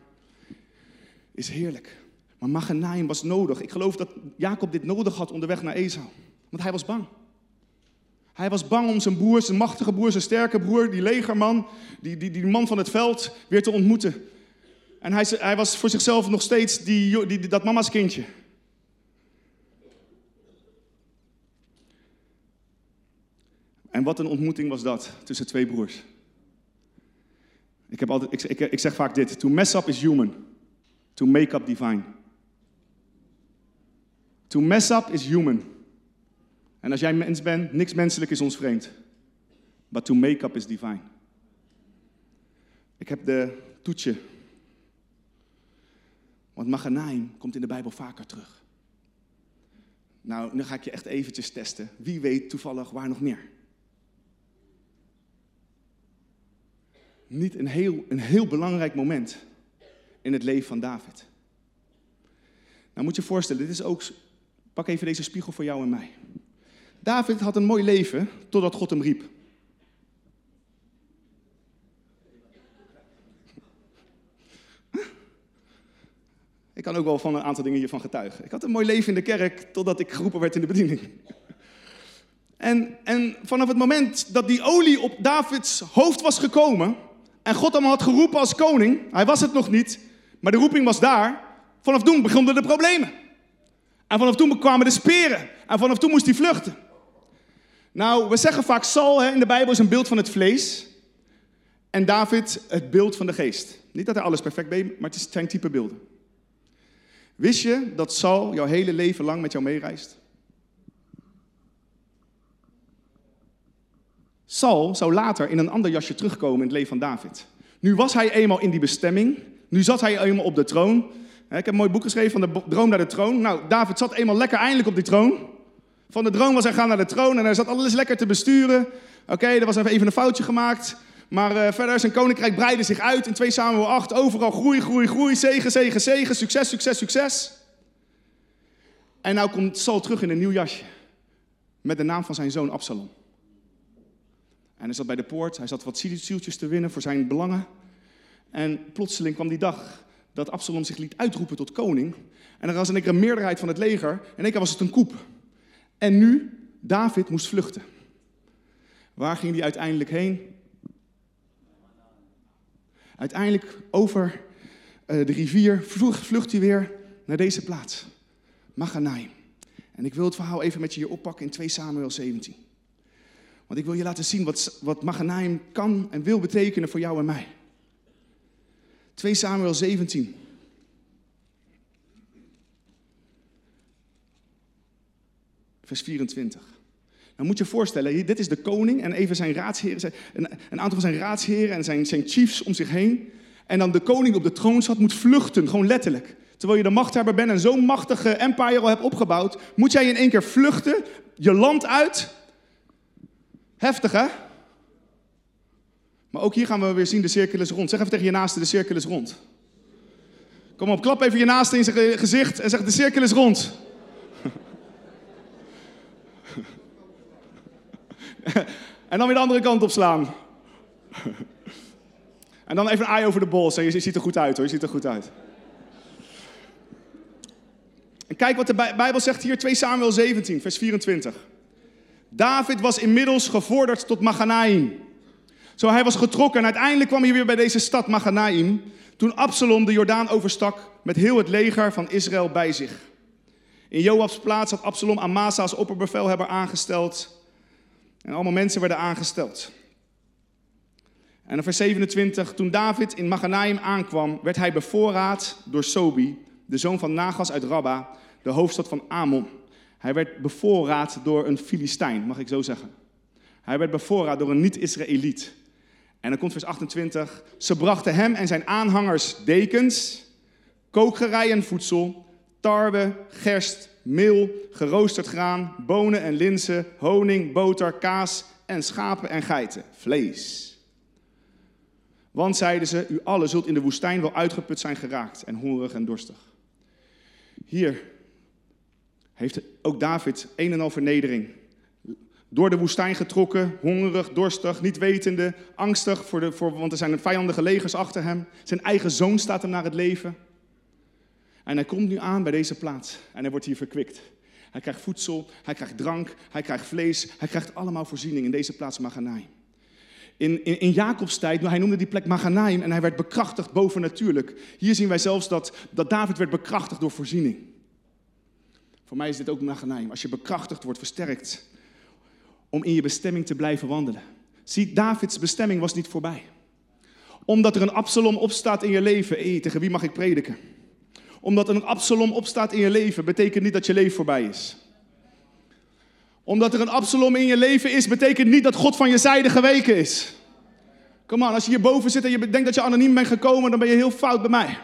is heerlijk. Maar Maganaim was nodig. Ik geloof dat Jacob dit nodig had onderweg naar Esau. Want hij was bang. Hij was bang om zijn broer, zijn machtige broer, zijn sterke broer, die legerman, die, die, die man van het veld, weer te ontmoeten. En hij, hij was voor zichzelf nog steeds die, die, dat mama's kindje. En wat een ontmoeting was dat tussen twee broers. Ik, heb altijd, ik, ik, ik zeg vaak dit: To mess up is human, to make up divine. To mess up is human. En als jij mens bent, niks menselijk is ons vreemd. But to make up is divine. Ik heb de toetje. Want Maganaim komt in de Bijbel vaker terug. Nou, nu ga ik je echt eventjes testen. Wie weet toevallig waar nog meer? Niet een heel, een heel belangrijk moment in het leven van David. Nou moet je je voorstellen, dit is ook Pak even deze spiegel voor jou en mij. David had een mooi leven totdat God hem riep. Ik kan ook wel van een aantal dingen hiervan getuigen. Ik had een mooi leven in de kerk totdat ik geroepen werd in de bediening. En, en vanaf het moment dat die olie op Davids hoofd was gekomen en God hem had geroepen als koning, hij was het nog niet, maar de roeping was daar, vanaf toen begonnen de problemen. En vanaf toen kwamen de speren. En vanaf toen moest hij vluchten. Nou, we zeggen vaak Saul hè, in de Bijbel is een beeld van het vlees. En David het beeld van de geest. Niet dat hij alles perfect deed, maar het zijn type beelden. Wist je dat Saul jouw hele leven lang met jou meereist? Saul zou later in een ander jasje terugkomen in het leven van David. Nu was hij eenmaal in die bestemming. Nu zat hij eenmaal op de troon. Ik heb een mooi boek geschreven van de droom naar de troon. Nou, David zat eenmaal lekker eindelijk op die troon. Van de droom was hij gaan naar de troon en hij zat alles lekker te besturen. Oké, er was even een foutje gemaakt. Maar uh, verder, zijn koninkrijk breidde zich uit in 2 Samuel 8. Overal groei, groei, groei, zegen, zegen, zegen, succes, succes, succes. En nou komt Saul terug in een nieuw jasje. Met de naam van zijn zoon Absalom. En hij zat bij de poort, hij zat wat zieltjes te winnen voor zijn belangen. En plotseling kwam die dag dat Absalom zich liet uitroepen tot koning. En er was in een meerderheid van het leger. En keer was het een koep. En nu, David moest vluchten. Waar ging hij uiteindelijk heen? Uiteindelijk over eh, de rivier vlucht hij weer naar deze plaats. Maganaim. En ik wil het verhaal even met je hier oppakken in 2 Samuel 17. Want ik wil je laten zien wat, wat Maganaim kan en wil betekenen voor jou en mij. 2 Samuel 17. Vers 24. Nou moet je je voorstellen, dit is de koning en even zijn raadsheren, een, een aantal van zijn raadsheren en zijn, zijn chiefs om zich heen. En dan de koning op de troon zat, moet vluchten, gewoon letterlijk. Terwijl je de machthebber bent en zo'n machtige empire al hebt opgebouwd, moet jij in één keer vluchten, je land uit, Heftig, hè? Maar ook hier gaan we weer zien, de cirkel is rond. Zeg even tegen je naaste, de cirkel is rond. Kom op, klap even je naaste in zijn gezicht en zeg, de cirkel is rond. en dan weer de andere kant op slaan. en dan even een eye over de bol. Je ziet er goed uit hoor, je ziet er goed uit. En kijk wat de Bijbel zegt hier, 2 Samuel 17, vers 24. David was inmiddels gevorderd tot Maganaim. Zo hij was getrokken en uiteindelijk kwam hij weer bij deze stad Maganaim. Toen Absalom de Jordaan overstak met heel het leger van Israël bij zich. In Joabs plaats had Absalom Amasa als opperbevelhebber aangesteld. En allemaal mensen werden aangesteld. En in vers 27, toen David in Maganaim aankwam, werd hij bevoorraad door Sobi, de zoon van Nagas uit Rabba, de hoofdstad van Amon. Hij werd bevoorraad door een Filistijn, mag ik zo zeggen. Hij werd bevoorraad door een niet-Israëliet. En dan komt vers 28. Ze brachten hem en zijn aanhangers dekens, kookgerei en voedsel, tarwe, gerst, meel, geroosterd graan, bonen en linzen, honing, boter, kaas en schapen en geiten, vlees. Want zeiden ze, u allen zult in de woestijn wel uitgeput zijn geraakt en hongerig en dorstig. Hier heeft ook David een en al vernedering. Door de woestijn getrokken, hongerig, dorstig, niet wetende, angstig, voor de, voor, want er zijn vijandige legers achter hem. Zijn eigen zoon staat hem naar het leven. En hij komt nu aan bij deze plaats en hij wordt hier verkwikt. Hij krijgt voedsel, hij krijgt drank, hij krijgt vlees, hij krijgt allemaal voorziening in deze plaats Maganaim. In, in, in Jacobs tijd, hij noemde die plek Maganaim en hij werd bekrachtigd bovennatuurlijk. Hier zien wij zelfs dat, dat David werd bekrachtigd door voorziening. Voor mij is dit ook Maganaim. Als je bekrachtigd wordt, versterkt, om in je bestemming te blijven wandelen. Zie, Davids bestemming was niet voorbij. Omdat er een Absalom opstaat in je leven, hey, tegen wie mag ik prediken? Omdat een Absalom opstaat in je leven, betekent niet dat je leven voorbij is. Omdat er een Absalom in je leven is, betekent niet dat God van je zijde geweken is. Kom aan, als je hierboven zit en je denkt dat je anoniem bent gekomen, dan ben je heel fout bij mij.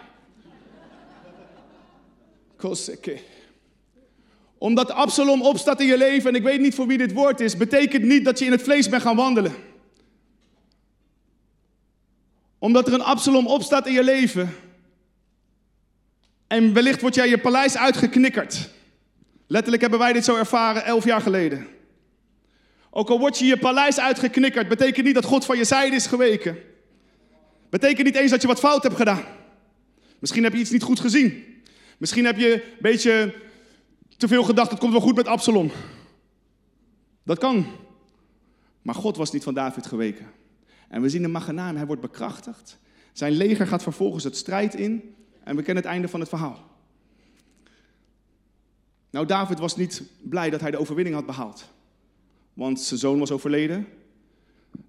Omdat Absalom opstaat in je leven, en ik weet niet voor wie dit woord is, betekent niet dat je in het vlees bent gaan wandelen. Omdat er een Absalom opstaat in je leven, en wellicht word jij je paleis uitgeknikkerd. Letterlijk hebben wij dit zo ervaren elf jaar geleden. Ook al word je je paleis uitgeknikkerd, betekent niet dat God van je zijde is geweken. Betekent niet eens dat je wat fout hebt gedaan. Misschien heb je iets niet goed gezien. Misschien heb je een beetje te veel gedacht, het komt wel goed met Absalom. Dat kan. Maar God was niet van David geweken. En we zien in Maganaim, hij wordt bekrachtigd. Zijn leger gaat vervolgens het strijd in. En we kennen het einde van het verhaal. Nou, David was niet blij dat hij de overwinning had behaald. Want zijn zoon was overleden.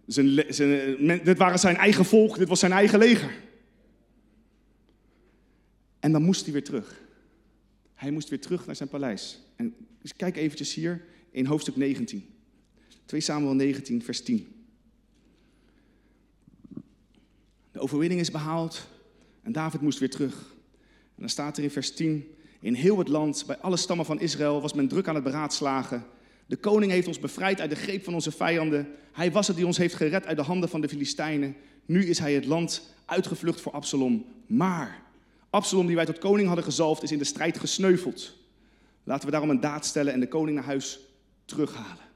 Zijn, zijn, dit waren zijn eigen volk, dit was zijn eigen leger. En dan moest hij weer terug. Hij moest weer terug naar zijn paleis. En kijk eventjes hier in hoofdstuk 19. 2 Samuel 19, vers 10. De overwinning is behaald. En David moest weer terug. En dan staat er in vers 10: In heel het land, bij alle stammen van Israël, was men druk aan het beraadslagen. De koning heeft ons bevrijd uit de greep van onze vijanden. Hij was het die ons heeft gered uit de handen van de Filistijnen. Nu is hij het land uitgevlucht voor Absalom. Maar Absalom, die wij tot koning hadden gezalfd, is in de strijd gesneuveld. Laten we daarom een daad stellen en de koning naar huis terughalen.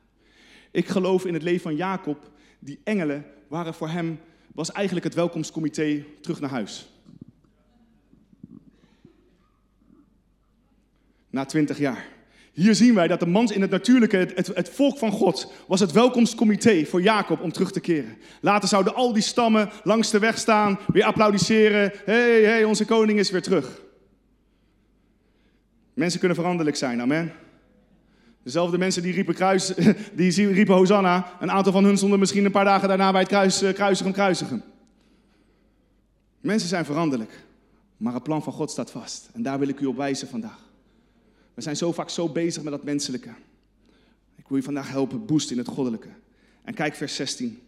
Ik geloof in het leven van Jacob. Die engelen waren voor hem, was eigenlijk het welkomstcomité terug naar huis. Na twintig jaar. Hier zien wij dat de man in het natuurlijke, het, het, volk van God, was het welkomstcomité voor Jacob om terug te keren. Later zouden al die stammen langs de weg staan, weer applaudisseren. Hé, hey, hey, onze koning is weer terug. Mensen kunnen veranderlijk zijn, amen. Dezelfde mensen die riepen, kruis, die riepen Hosanna, een aantal van hun stonden misschien een paar dagen daarna bij het kruis, eh, kruisigen, kruisigen. Mensen zijn veranderlijk, maar het plan van God staat vast. En daar wil ik u op wijzen vandaag. We zijn zo vaak zo bezig met dat menselijke. Ik wil je vandaag helpen boosten in het goddelijke. En kijk vers 16.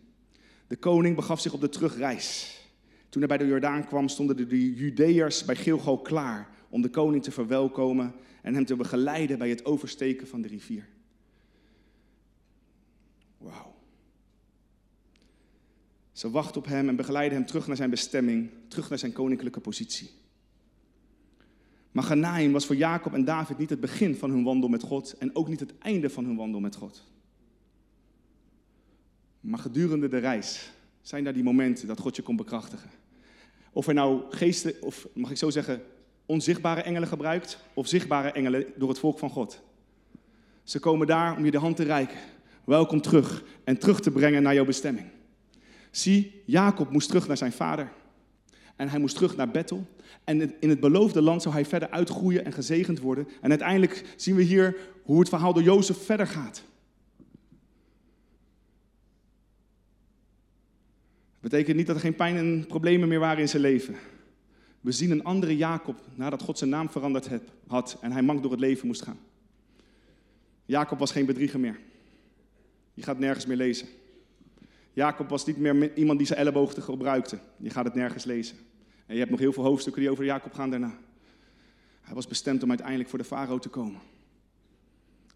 De koning begaf zich op de terugreis. Toen hij bij de Jordaan kwam, stonden de Judeërs bij Gilgal klaar om de koning te verwelkomen en hem te begeleiden bij het oversteken van de rivier. Wauw. Ze wachten op hem en begeleiden hem terug naar zijn bestemming, terug naar zijn koninklijke positie. Maar Ganaim was voor Jacob en David niet het begin van hun wandel met God en ook niet het einde van hun wandel met God. Maar gedurende de reis zijn daar die momenten dat God je komt bekrachtigen. Of er nou geesten, of mag ik zo zeggen, onzichtbare engelen gebruikt, of zichtbare engelen door het volk van God. Ze komen daar om je de hand te reiken. Welkom terug en terug te brengen naar jouw bestemming. Zie, Jacob moest terug naar zijn vader. En hij moest terug naar Bethel. En in het beloofde land zou hij verder uitgroeien en gezegend worden. En uiteindelijk zien we hier hoe het verhaal door Jozef verder gaat. Dat betekent niet dat er geen pijn en problemen meer waren in zijn leven. We zien een andere Jacob nadat God zijn naam veranderd had en hij mank door het leven moest gaan. Jacob was geen bedrieger meer. Je gaat nergens meer lezen. Jacob was niet meer iemand die zijn elleboog gebruikte. Je gaat het nergens lezen. En je hebt nog heel veel hoofdstukken die over Jacob gaan daarna. Hij was bestemd om uiteindelijk voor de farao te komen.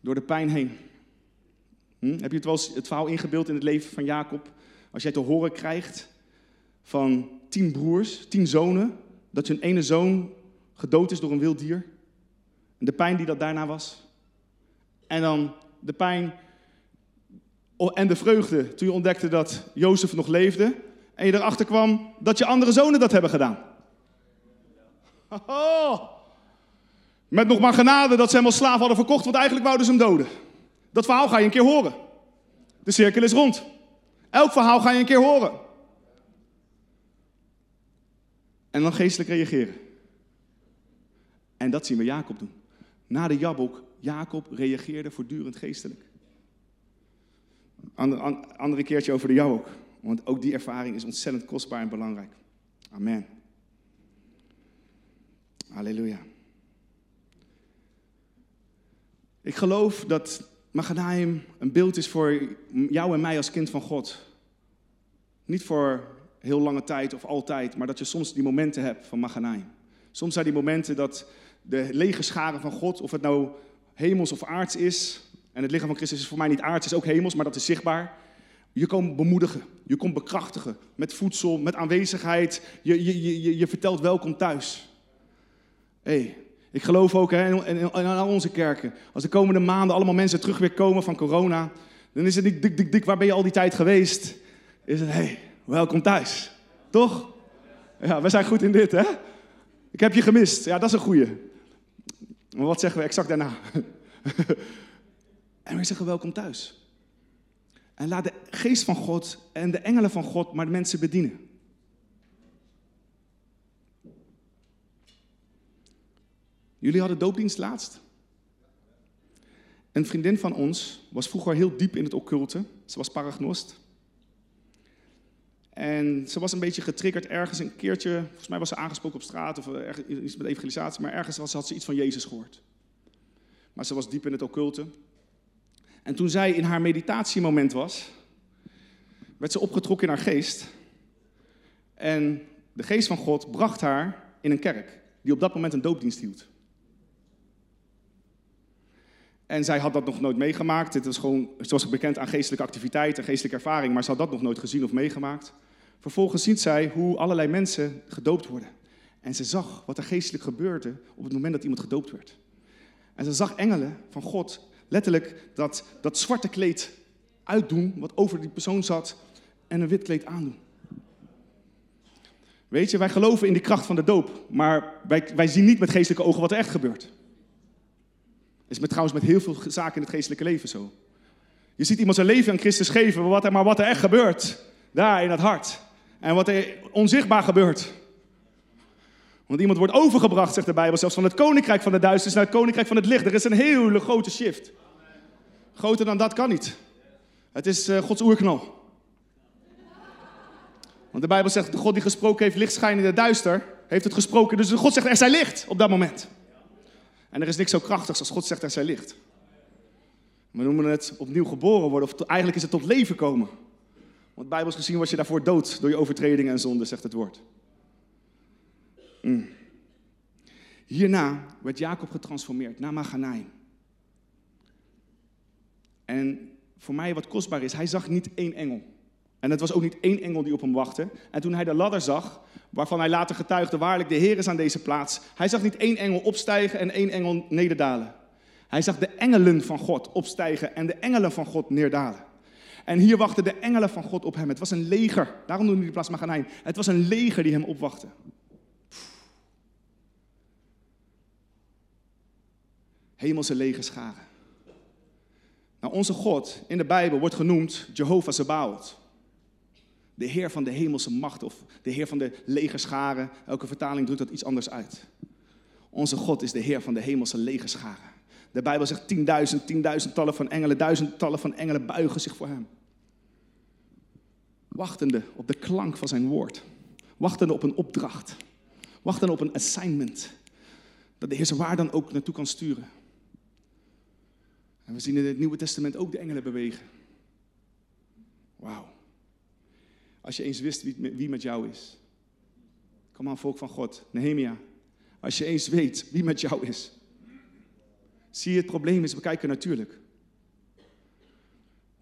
Door de pijn heen. Hm? Heb je het wel eens het verhaal ingebeeld in het leven van Jacob? Als jij te horen krijgt van tien broers, tien zonen, dat een ene zoon gedood is door een wild dier. En de pijn die dat daarna was. En dan de pijn en de vreugde toen je ontdekte dat Jozef nog leefde. En je erachter kwam dat je andere zonen dat hebben gedaan. Met nog maar genade dat ze hem als slaaf hadden verkocht, want eigenlijk wouden ze hem doden. Dat verhaal ga je een keer horen. De cirkel is rond. Elk verhaal ga je een keer horen. En dan geestelijk reageren. En dat zien we Jacob doen. Na de Jabok, Jacob reageerde voortdurend geestelijk. Ander, andere keertje over de Jabok. Want ook die ervaring is ontzettend kostbaar en belangrijk. Amen. Halleluja. Ik geloof dat Maganaim een beeld is voor jou en mij als kind van God. Niet voor heel lange tijd of altijd, maar dat je soms die momenten hebt van Maganaim. Soms zijn die momenten dat de lege scharen van God, of het nou hemels of aards is, en het lichaam van Christus is voor mij niet aards, is ook hemels, maar dat is zichtbaar. Je komt bemoedigen, je komt bekrachtigen met voedsel, met aanwezigheid. Je, je, je, je vertelt welkom thuis. hey, ik geloof ook hè, in, al onze kerken, als de komende maanden allemaal mensen terug weer komen van corona, dan is het niet dik, dik, dik, waar ben je al die tijd geweest? Is het, hey, welkom thuis. Toch? Ja, we zijn goed in dit, hè? Ik heb je gemist. Ja, dat is een goeie. Maar wat zeggen we exact daarna? en we zeggen welkom thuis. En laat de geest van God en de engelen van God maar de mensen bedienen. Jullie hadden doopdienst laatst. Een vriendin van ons was vroeger heel diep in het occulte. Ze was paragnost. En ze was een beetje getriggerd ergens een keertje. Volgens mij was ze aangesproken op straat of iets met evangelisatie. Maar ergens had ze iets van Jezus gehoord. Maar ze was diep in het occulte. En toen zij in haar meditatiemoment was, werd ze opgetrokken in haar geest. En de geest van God bracht haar in een kerk die op dat moment een doopdienst hield. En zij had dat nog nooit meegemaakt. Het was gewoon, ze was bekend aan geestelijke activiteit en geestelijke ervaring, maar ze had dat nog nooit gezien of meegemaakt. Vervolgens ziet zij hoe allerlei mensen gedoopt worden. En ze zag wat er geestelijk gebeurde op het moment dat iemand gedoopt werd. En ze zag engelen van God letterlijk dat, dat zwarte kleed uitdoen, wat over die persoon zat, en een wit kleed aandoen. Weet je, wij geloven in de kracht van de doop, maar wij, wij zien niet met geestelijke ogen wat er echt gebeurt is met, trouwens met heel veel zaken in het geestelijke leven zo. Je ziet iemand zijn leven aan Christus geven, maar wat er, maar wat er echt gebeurt, daar in het hart. En wat er onzichtbaar gebeurt. Want iemand wordt overgebracht, zegt de Bijbel, zelfs van het koninkrijk van de duisternis naar het koninkrijk van het licht. Er is een hele grote shift. Groter dan dat kan niet. Het is uh, Gods oerknal. Want de Bijbel zegt, de God die gesproken heeft, licht schijnen in het duister, heeft het gesproken. Dus God zegt, er zij licht op dat moment. En er is niks zo krachtigs als God zegt er zij licht. We noemen het opnieuw geboren worden, of eigenlijk is het tot leven komen. Want bijbels gezien was je daarvoor dood door je overtredingen en zonde, zegt het woord. Mm. Hierna werd Jacob getransformeerd naar Maganaim. En voor mij wat kostbaar is, hij zag niet één engel. En het was ook niet één engel die op hem wachtte. En toen hij de ladder zag, waarvan hij later getuigde, waarlijk de Heer is aan deze plaats. Hij zag niet één engel opstijgen en één engel nederdalen. Hij zag de engelen van God opstijgen en de engelen van God neerdalen. En hier wachten de engelen van God op hem. Het was een leger. Daarom noemde hij die plaats Maganaim. Het was een leger die hem opwachtte. Hemelse legerscharen. Nou, onze God in de Bijbel wordt genoemd Jehovah Sabaoth. De Heer van de hemelse macht of de Heer van de legerscharen. Elke vertaling drukt dat iets anders uit. Onze God is de Heer van de hemelse legerscharen. De Bijbel zegt tienduizend, tienduizendtallen van engelen, duizendtallen van engelen buigen zich voor hem. Wachtende op de klank van zijn woord. Wachtende op een opdracht. Wachtende op een assignment. Dat de Heer ze waar dan ook naartoe kan sturen. En we zien in het Nieuwe Testament ook de engelen bewegen. Wauw. Als je eens wist wie, met jou is. Kom aan, volk van God. Nehemia. Als je eens weet wie met jou is. Zie je, het probleem is, we kijken natuurlijk.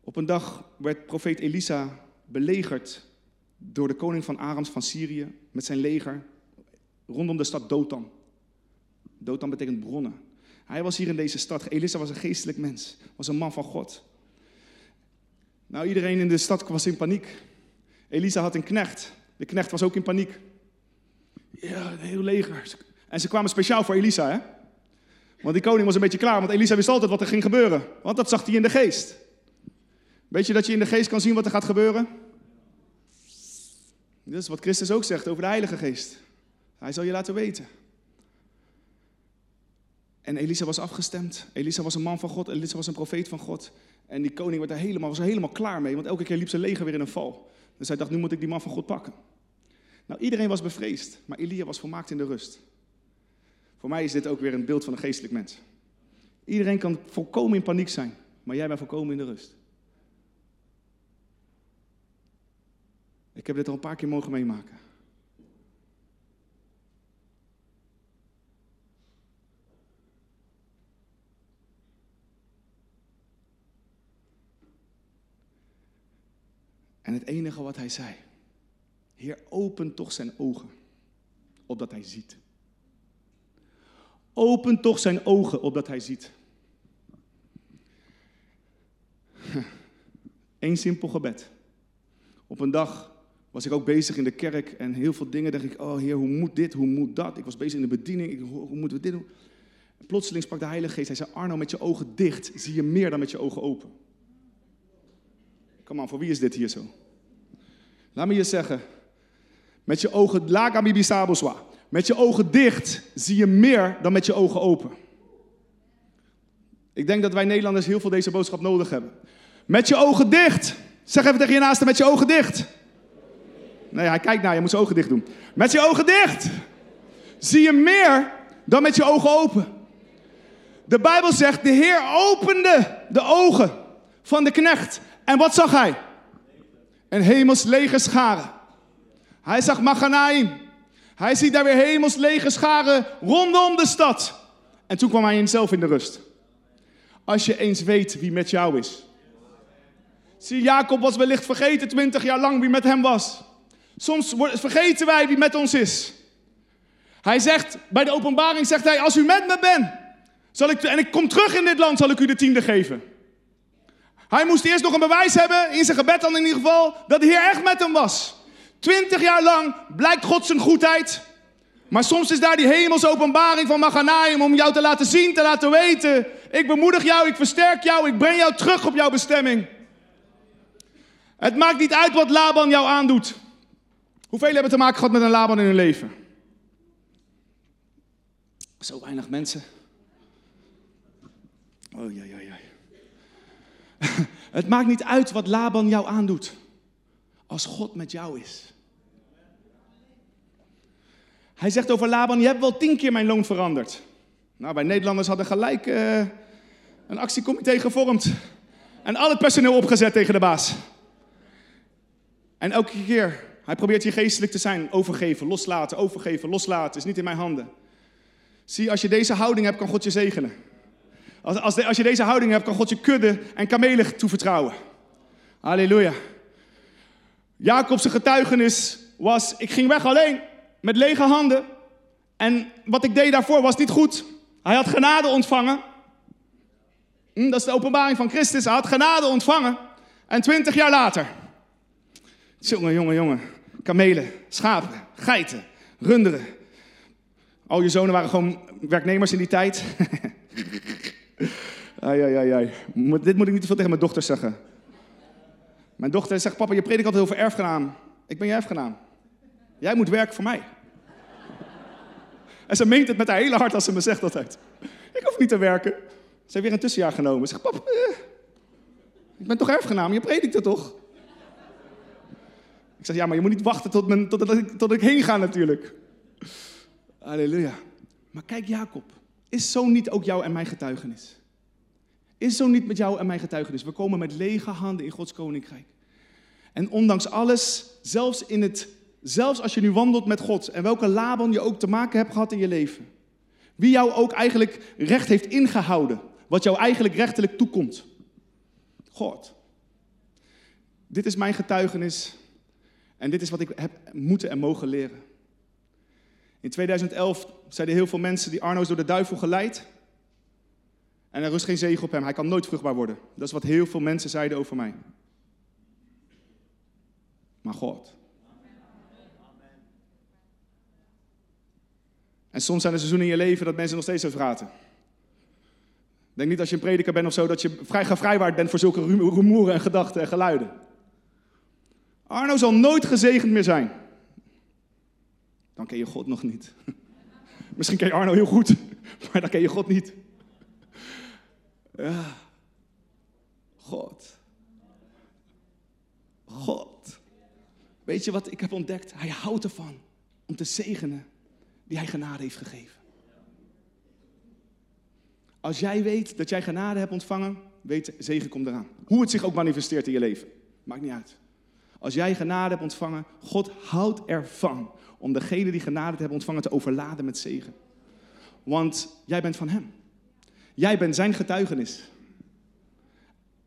Op een dag werd profeet Elisa belegerd door de koning van Arams van Syrië met zijn leger rondom de stad Dothan. Dothan betekent bronnen. Hij was hier in deze stad. Elisa was een geestelijk mens, was een man van God. Nou, iedereen in de stad was in paniek. Elisa had een knecht. De knecht was ook in paniek. Ja, heel leger. En ze kwamen speciaal voor Elisa, hè? Want die koning was een beetje klaar, want Elisa wist altijd wat er ging gebeuren. Want dat zag hij in de geest. Weet je dat je in de geest kan zien wat er gaat gebeuren? Dat is wat Christus ook zegt over de Heilige Geest. Hij zal je laten weten. En Elisa was afgestemd. Elisa was een man van God. Elisa was een profeet van God. En die koning werd er helemaal, was er helemaal klaar mee. Want elke keer liep zijn leger weer in een val. Dus hij dacht, nu moet ik die man van God pakken. Nou, iedereen was bevreesd. Maar Elia was volmaakt in de rust. Voor mij is dit ook weer een beeld van een geestelijk mens. Iedereen kan volkomen in paniek zijn. Maar jij bent volkomen in de rust. Ik heb dit al een paar keer mogen meemaken. En het enige wat hij zei, Heer, open toch zijn ogen, opdat hij ziet. Open toch zijn ogen, opdat hij ziet. Eén simpel gebed. Op een dag was ik ook bezig in de kerk en heel veel dingen dacht ik, oh Heer, hoe moet dit, hoe moet dat? Ik was bezig in de bediening, ik, hoe, hoe moeten we dit doen? plotseling sprak de Heilige Geest, hij zei, Arno, met je ogen dicht zie je meer dan met je ogen open. Kom aan, voor wie is dit hier zo? Laat me je zeggen. Met je ogen. Met je ogen dicht zie je meer dan met je ogen open. Ik denk dat wij Nederlanders heel veel deze boodschap nodig hebben. Met je ogen dicht. Zeg even tegen je naaste, met je ogen dicht. Nee, hij kijkt naar je, moet zijn ogen dicht doen. Met je ogen dicht zie je meer dan met je ogen open. De Bijbel zegt, de Heer opende de ogen van de knecht. En wat zag hij? Een hemels legerscharen. Hij zag Maganaim. Hij ziet daar weer hemels legerscharen rondom de stad. En toen kwam hij zelf in de rust. Als je eens weet wie met jou is. Zie, Jacob was wellicht vergeten twintig jaar lang wie met hem was. Soms vergeten wij wie met ons is. Hij zegt, bij de openbaring zegt hij, als u met me bent, zal ik, en ik kom terug in dit land, zal ik u de tiende geven. Hij moest eerst nog een bewijs hebben, in zijn gebed dan in ieder geval, dat de Heer echt met hem was. Twintig jaar lang blijkt God zijn goedheid. Maar soms is daar die hemelse openbaring van Maganaim om jou te laten zien, te laten weten. Ik bemoedig jou, ik versterk jou, ik breng jou terug op jouw bestemming. Het maakt niet uit wat Laban jou aandoet. Hoeveel hebben te maken gehad met een Laban in hun leven? Zo weinig mensen. Oh ja, ja, ja. Het maakt niet uit wat Laban jou aandoet. Als God met jou is. Hij zegt over Laban, je hebt wel tien keer mijn loon veranderd. Nou, wij Nederlanders hadden gelijk uh, een actiecomité gevormd. En al het personeel opgezet tegen de baas. En elke keer, hij probeert hier geestelijk te zijn. Overgeven, loslaten, overgeven, loslaten. Is niet in mijn handen. Zie, als je deze houding hebt, kan God je zegenen. Als, als, je deze houding hebt, kan God je kudde en kamelen toevertrouwen. Halleluja. Jacob's getuigenis was, ik ging weg alleen, met lege handen. En wat ik deed daarvoor was niet goed. Hij had genade ontvangen. Hm, dat is de openbaring van Christus. Hij had genade ontvangen. En twintig jaar later. Jongen, jongen, jongen. Kamelen, schapen, geiten, runderen. Al je zonen waren gewoon werknemers in die tijd. ai, ai, ai, ai. Dit moet ik niet te veel tegen mijn dochter zeggen. Mijn dochter zegt, papa, je predikt altijd over erfgenaam. Ik ben je erfgenaam. Jij moet werken voor mij. En ze meent het met haar hele hart als ze me zegt altijd. Ik hoef niet te werken. Ze heeft weer een tussenjaar genomen. Ze zegt, papa, eh, ik ben toch erfgenaam, je predikt het toch? Ik zeg, ja, maar je moet niet wachten tot, tot, ik, tot ik heen ga natuurlijk. Halleluja. Maar kijk, Jacob, is zo niet ook jou en mijn getuigenis? Is zo niet met jou en mijn getuigenis? We komen met lege handen in Gods koninkrijk. En ondanks alles, zelfs, in het, zelfs als je nu wandelt met God en welke Laban je ook te maken hebt gehad in je leven, wie jou ook eigenlijk recht heeft ingehouden, wat jou eigenlijk rechtelijk toekomt. God. Dit is mijn getuigenis en dit is wat ik heb moeten en mogen leren. In 2011 zeiden heel veel mensen die Arno is door de duivel geleid. En er rust geen zegen op hem. Hij kan nooit vruchtbaar worden. Dat is wat heel veel mensen zeiden over mij. Maar God. En soms zijn er seizoenen in je leven dat mensen nog steeds over praten. Denk niet als je een prediker bent of zo dat je vrij gevrijwaard bent voor zulke rumoeren en gedachten en geluiden. Arno zal nooit gezegend meer zijn. Dan ken je God nog niet. Misschien ken je Arno heel goed, maar dan ken je God niet. Ja. God. God. Weet je wat ik heb ontdekt? Hij houdt ervan om te zegenen die hij genade heeft gegeven. Als jij weet dat jij genade hebt ontvangen, weet zegen komt eraan. Hoe het zich ook manifesteert in je leven. Maakt niet uit. Als jij genade hebt ontvangen, God houdt ervan om degene die genade hebben ontvangen te overladen met zegen. Want jij bent van Hem. Jij bent Zijn getuigenis.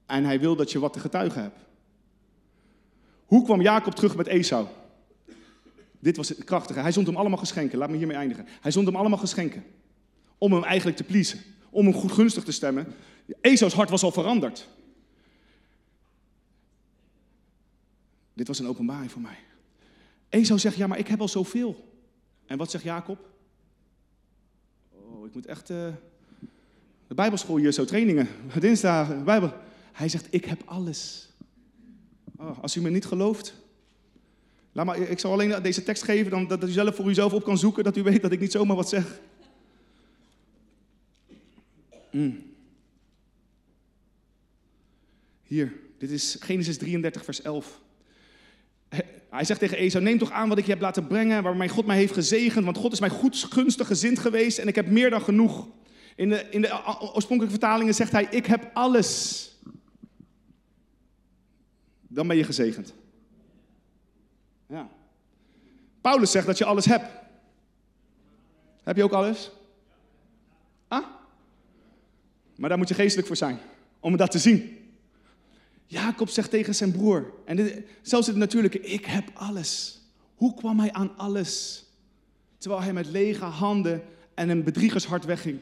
En Hij wil dat je wat te getuigen hebt. Hoe kwam Jacob terug met Esau? Dit was het krachtige. Hij zond hem allemaal geschenken. Laat me hiermee eindigen. Hij zond hem allemaal geschenken. Om hem eigenlijk te pleasen. Om hem goed gunstig te stemmen. Esau's hart was al veranderd. Dit was een openbaring voor mij. Esau zegt, ja, maar ik heb al zoveel. En wat zegt Jacob? Oh, ik moet echt... Uh, de bijbelschool hier zo, trainingen, dinsdag, bijbel. Hij zegt, ik heb alles. Oh, als u me niet gelooft, laat maar, ik zal alleen deze tekst geven, dan, dat u zelf voor uzelf op kan zoeken, dat u weet dat ik niet zomaar wat zeg. Mm. Hier, dit is Genesis 33, vers 11. Hij zegt tegen Esau, neem toch aan wat ik je heb laten brengen, waarmee God mij heeft gezegend, want God is mij goed gunstig gezind geweest en ik heb meer dan genoeg. In de, in de oorspronkelijke vertalingen zegt hij, ik heb alles. Dan ben je gezegend. Ja. Paulus zegt dat je alles hebt. Heb je ook alles? Ah? Maar daar moet je geestelijk voor zijn, om dat te zien. Jacob zegt tegen zijn broer, en dit, zelfs het natuurlijke, ik heb alles. Hoe kwam hij aan alles? Terwijl hij met lege handen en een bedriegershart wegging.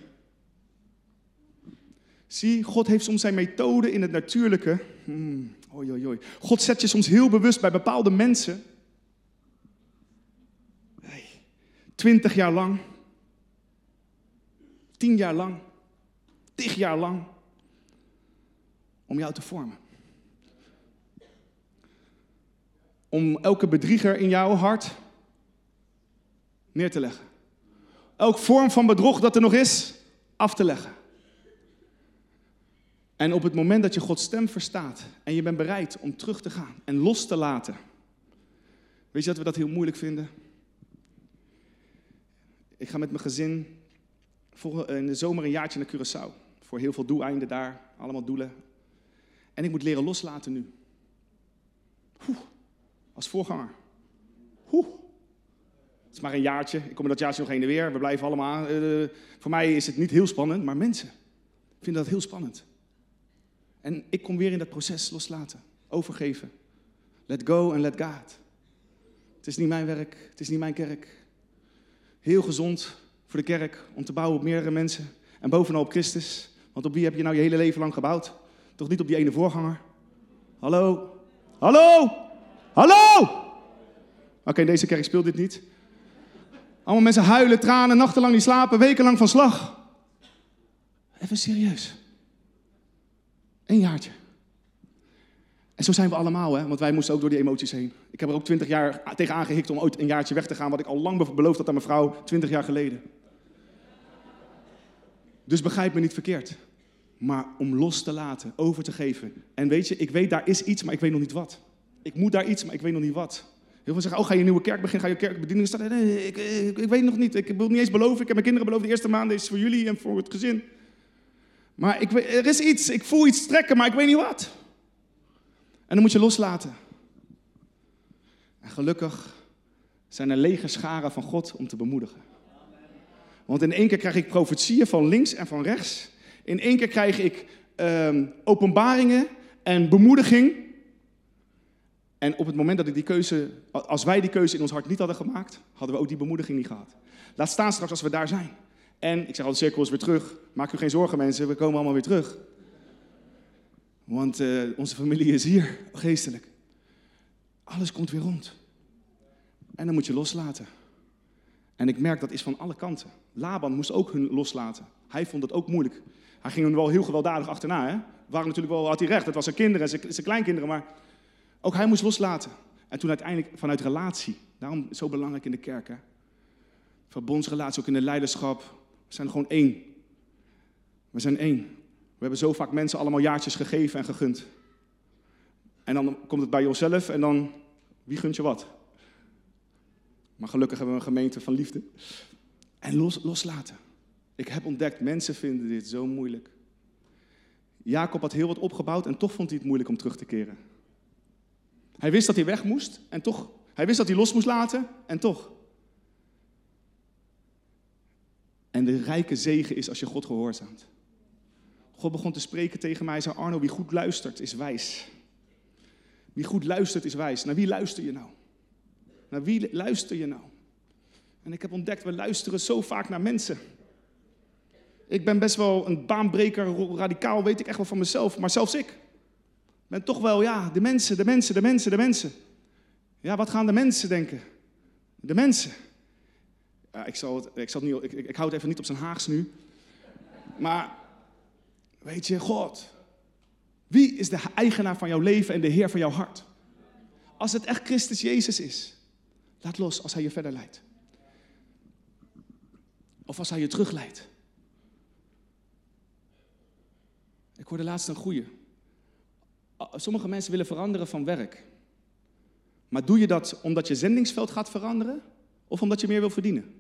Zie, God heeft soms zijn methode in het natuurlijke. Hmm. God zet je soms heel bewust bij bepaalde mensen. Twintig jaar lang. Tien jaar lang. Tig jaar lang. Om jou te vormen. om elke bedrieger in jouw hart neer te leggen. Elke vorm van bedrog dat er nog is, af te leggen. En op het moment dat je Gods stem verstaat en je bent bereid om terug te gaan en los te laten. Weet je dat we dat heel moeilijk vinden? Ik ga met mijn gezin in de zomer een jaartje naar Curaçao. Voor heel veel doeleinden daar, allemaal doelen. En ik moet leren loslaten nu. Oeh als voorganger. Hoe? Het is maar een jaartje. Ik kom er dat jaartje nog heen en weer. We blijven allemaal. Uh, voor mij is het niet heel spannend, maar mensen vinden dat heel spannend. En ik kom weer in dat proces loslaten, overgeven. Let go en let God. Het is niet mijn werk, het is niet mijn kerk. Heel gezond voor de kerk om te bouwen op meerdere mensen. En bovenal op Christus. Want op wie heb je nou je hele leven lang gebouwd? Toch niet op die ene voorganger? Hallo? Hallo? Hallo? Oké, in deze kerk speelt dit niet. Allemaal mensen huilen, tranen, nachtenlang niet slapen, wekenlang van slag. Even serieus. Een jaartje. En zo zijn we allemaal, hè? want wij moesten ook door die emoties heen. Ik heb er ook twintig jaar tegen aangehikt om ooit een jaartje weg te gaan, wat ik al lang beloofd had aan mijn vrouw, twintig jaar geleden. Dus begrijp me niet verkeerd. Maar om los te laten, over te geven. En weet je, ik weet daar is iets, maar ik weet nog niet wat. Ik moet daar iets, maar ik weet nog niet wat. Heel veel zeggen, oh ga je een nieuwe kerk beginnen, ga je kerkbediening starten? Nee, ik, ik, ik, weet nog niet. Ik wil niet eens beloven. Ik heb mijn kinderen beloofd, de eerste maand is voor jullie en voor het gezin. Maar ik, er is iets, ik voel iets trekken, maar ik weet niet wat. En dan moet je loslaten. En gelukkig zijn er lege scharen van God om te bemoedigen. Want in één keer krijg ik profetieën van links en van rechts. In één keer krijg ik ehm, openbaringen en bemoediging. En op het moment dat ik die keuze, als wij die keuze in ons hart niet hadden gemaakt, hadden we ook die bemoediging niet gehad. Laat staan straks als we daar zijn. En ik zeg al, de cirkel weer terug. Maak u geen zorgen mensen, we komen allemaal weer terug. Want uh, onze familie is hier, geestelijk. Alles komt weer rond. En dan moet je loslaten. En ik merk dat is van alle kanten. Laban moest ook hun loslaten. Hij vond het ook moeilijk. Hij ging hem wel heel gewelddadig achterna. Hè? Waren natuurlijk wel, had hij recht, het was zijn kinderen en zijn, zijn kleinkinderen. Maar ook hij moest loslaten. En toen uiteindelijk vanuit relatie. Daarom zo belangrijk in de kerk. Hè? Verbondsrelatie, ook in het leiderschap. We zijn gewoon één. We zijn één. We hebben zo vaak mensen allemaal jaartjes gegeven en gegund. En dan komt het bij jezelf en dan, wie gunt je wat? Maar gelukkig hebben we een gemeente van liefde. En los, loslaten. Ik heb ontdekt, mensen vinden dit zo moeilijk. Jacob had heel wat opgebouwd en toch vond hij het moeilijk om terug te keren. Hij wist dat hij weg moest en toch. Hij wist dat hij los moest laten en toch. En de rijke zegen is als je God gehoorzaamt. God begon te spreken tegen mij. Hij zei, Arno, wie goed luistert is wijs. Wie goed luistert is wijs. Naar wie luister je nou? Naar wie luister je nou? En ik heb ontdekt, we luisteren zo vaak naar mensen. Ik ben best wel een baanbreker, radicaal, weet ik echt wel van mezelf. Maar zelfs ik ben toch wel, ja, de mensen, de mensen, de mensen, de mensen. Ja, wat gaan de mensen denken? De mensen. Ik, zal het, ik, zal ik hou het even niet op zijn haags nu. Maar weet je, God, wie is de eigenaar van jouw leven en de Heer van jouw hart? Als het echt Christus Jezus is, laat los als Hij je verder leidt. Of als Hij je terugleidt. Ik hoorde laatst een goeie. Sommige mensen willen veranderen van werk. Maar doe je dat omdat je zendingsveld gaat veranderen of omdat je meer wil verdienen?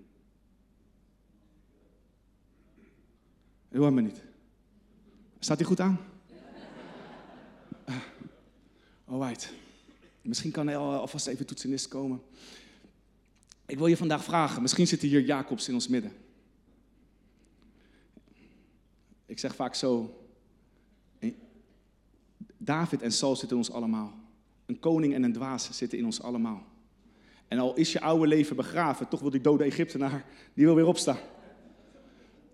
U hoort me niet. Staat hij goed aan? Uh, alright. Misschien kan hij alvast even toetsenist komen. Ik wil je vandaag vragen, misschien zitten hier Jacobs in ons midden. Ik zeg vaak zo, David en Saul zitten in ons allemaal. Een koning en een dwaas zitten in ons allemaal. En al is je oude leven begraven, toch wil die dode Egyptenaar, die wil weer opstaan.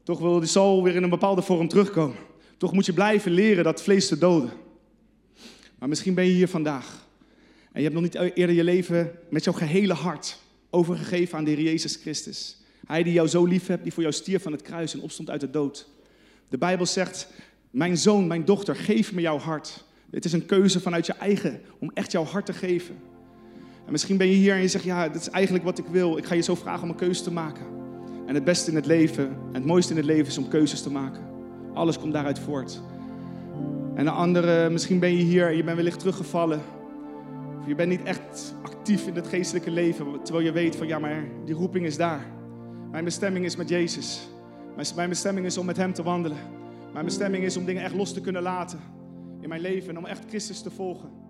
Toch wil die Saul weer in een bepaalde vorm terugkomen. Toch moet je blijven leren dat vlees te doden. Maar misschien ben je hier vandaag. En je hebt nog niet eerder je leven met jouw gehele hart overgegeven aan de Heer Jezus Christus. Hij die jou zo lief hebt, die voor jou stierf van het kruis en opstond uit de dood. De Bijbel zegt, mijn zoon, mijn dochter, geef me jouw hart. Het is een keuze vanuit je eigen, om echt jouw hart te geven. En misschien ben je hier en je zegt, ja, dat is eigenlijk wat ik wil. Ik ga je zo vragen om een keuze te maken. En het beste in het leven, en het mooiste in het leven is om keuzes te maken. Alles komt daaruit voort. En de andere, misschien ben je hier en je bent wellicht teruggevallen. Of je bent niet echt actief in het geestelijke leven, terwijl je weet van ja, maar die roeping is daar. Mijn bestemming is met Jezus. Mijn bestemming is om met Hem te wandelen. Mijn bestemming is om dingen echt los te kunnen laten in mijn leven en om echt Christus te volgen.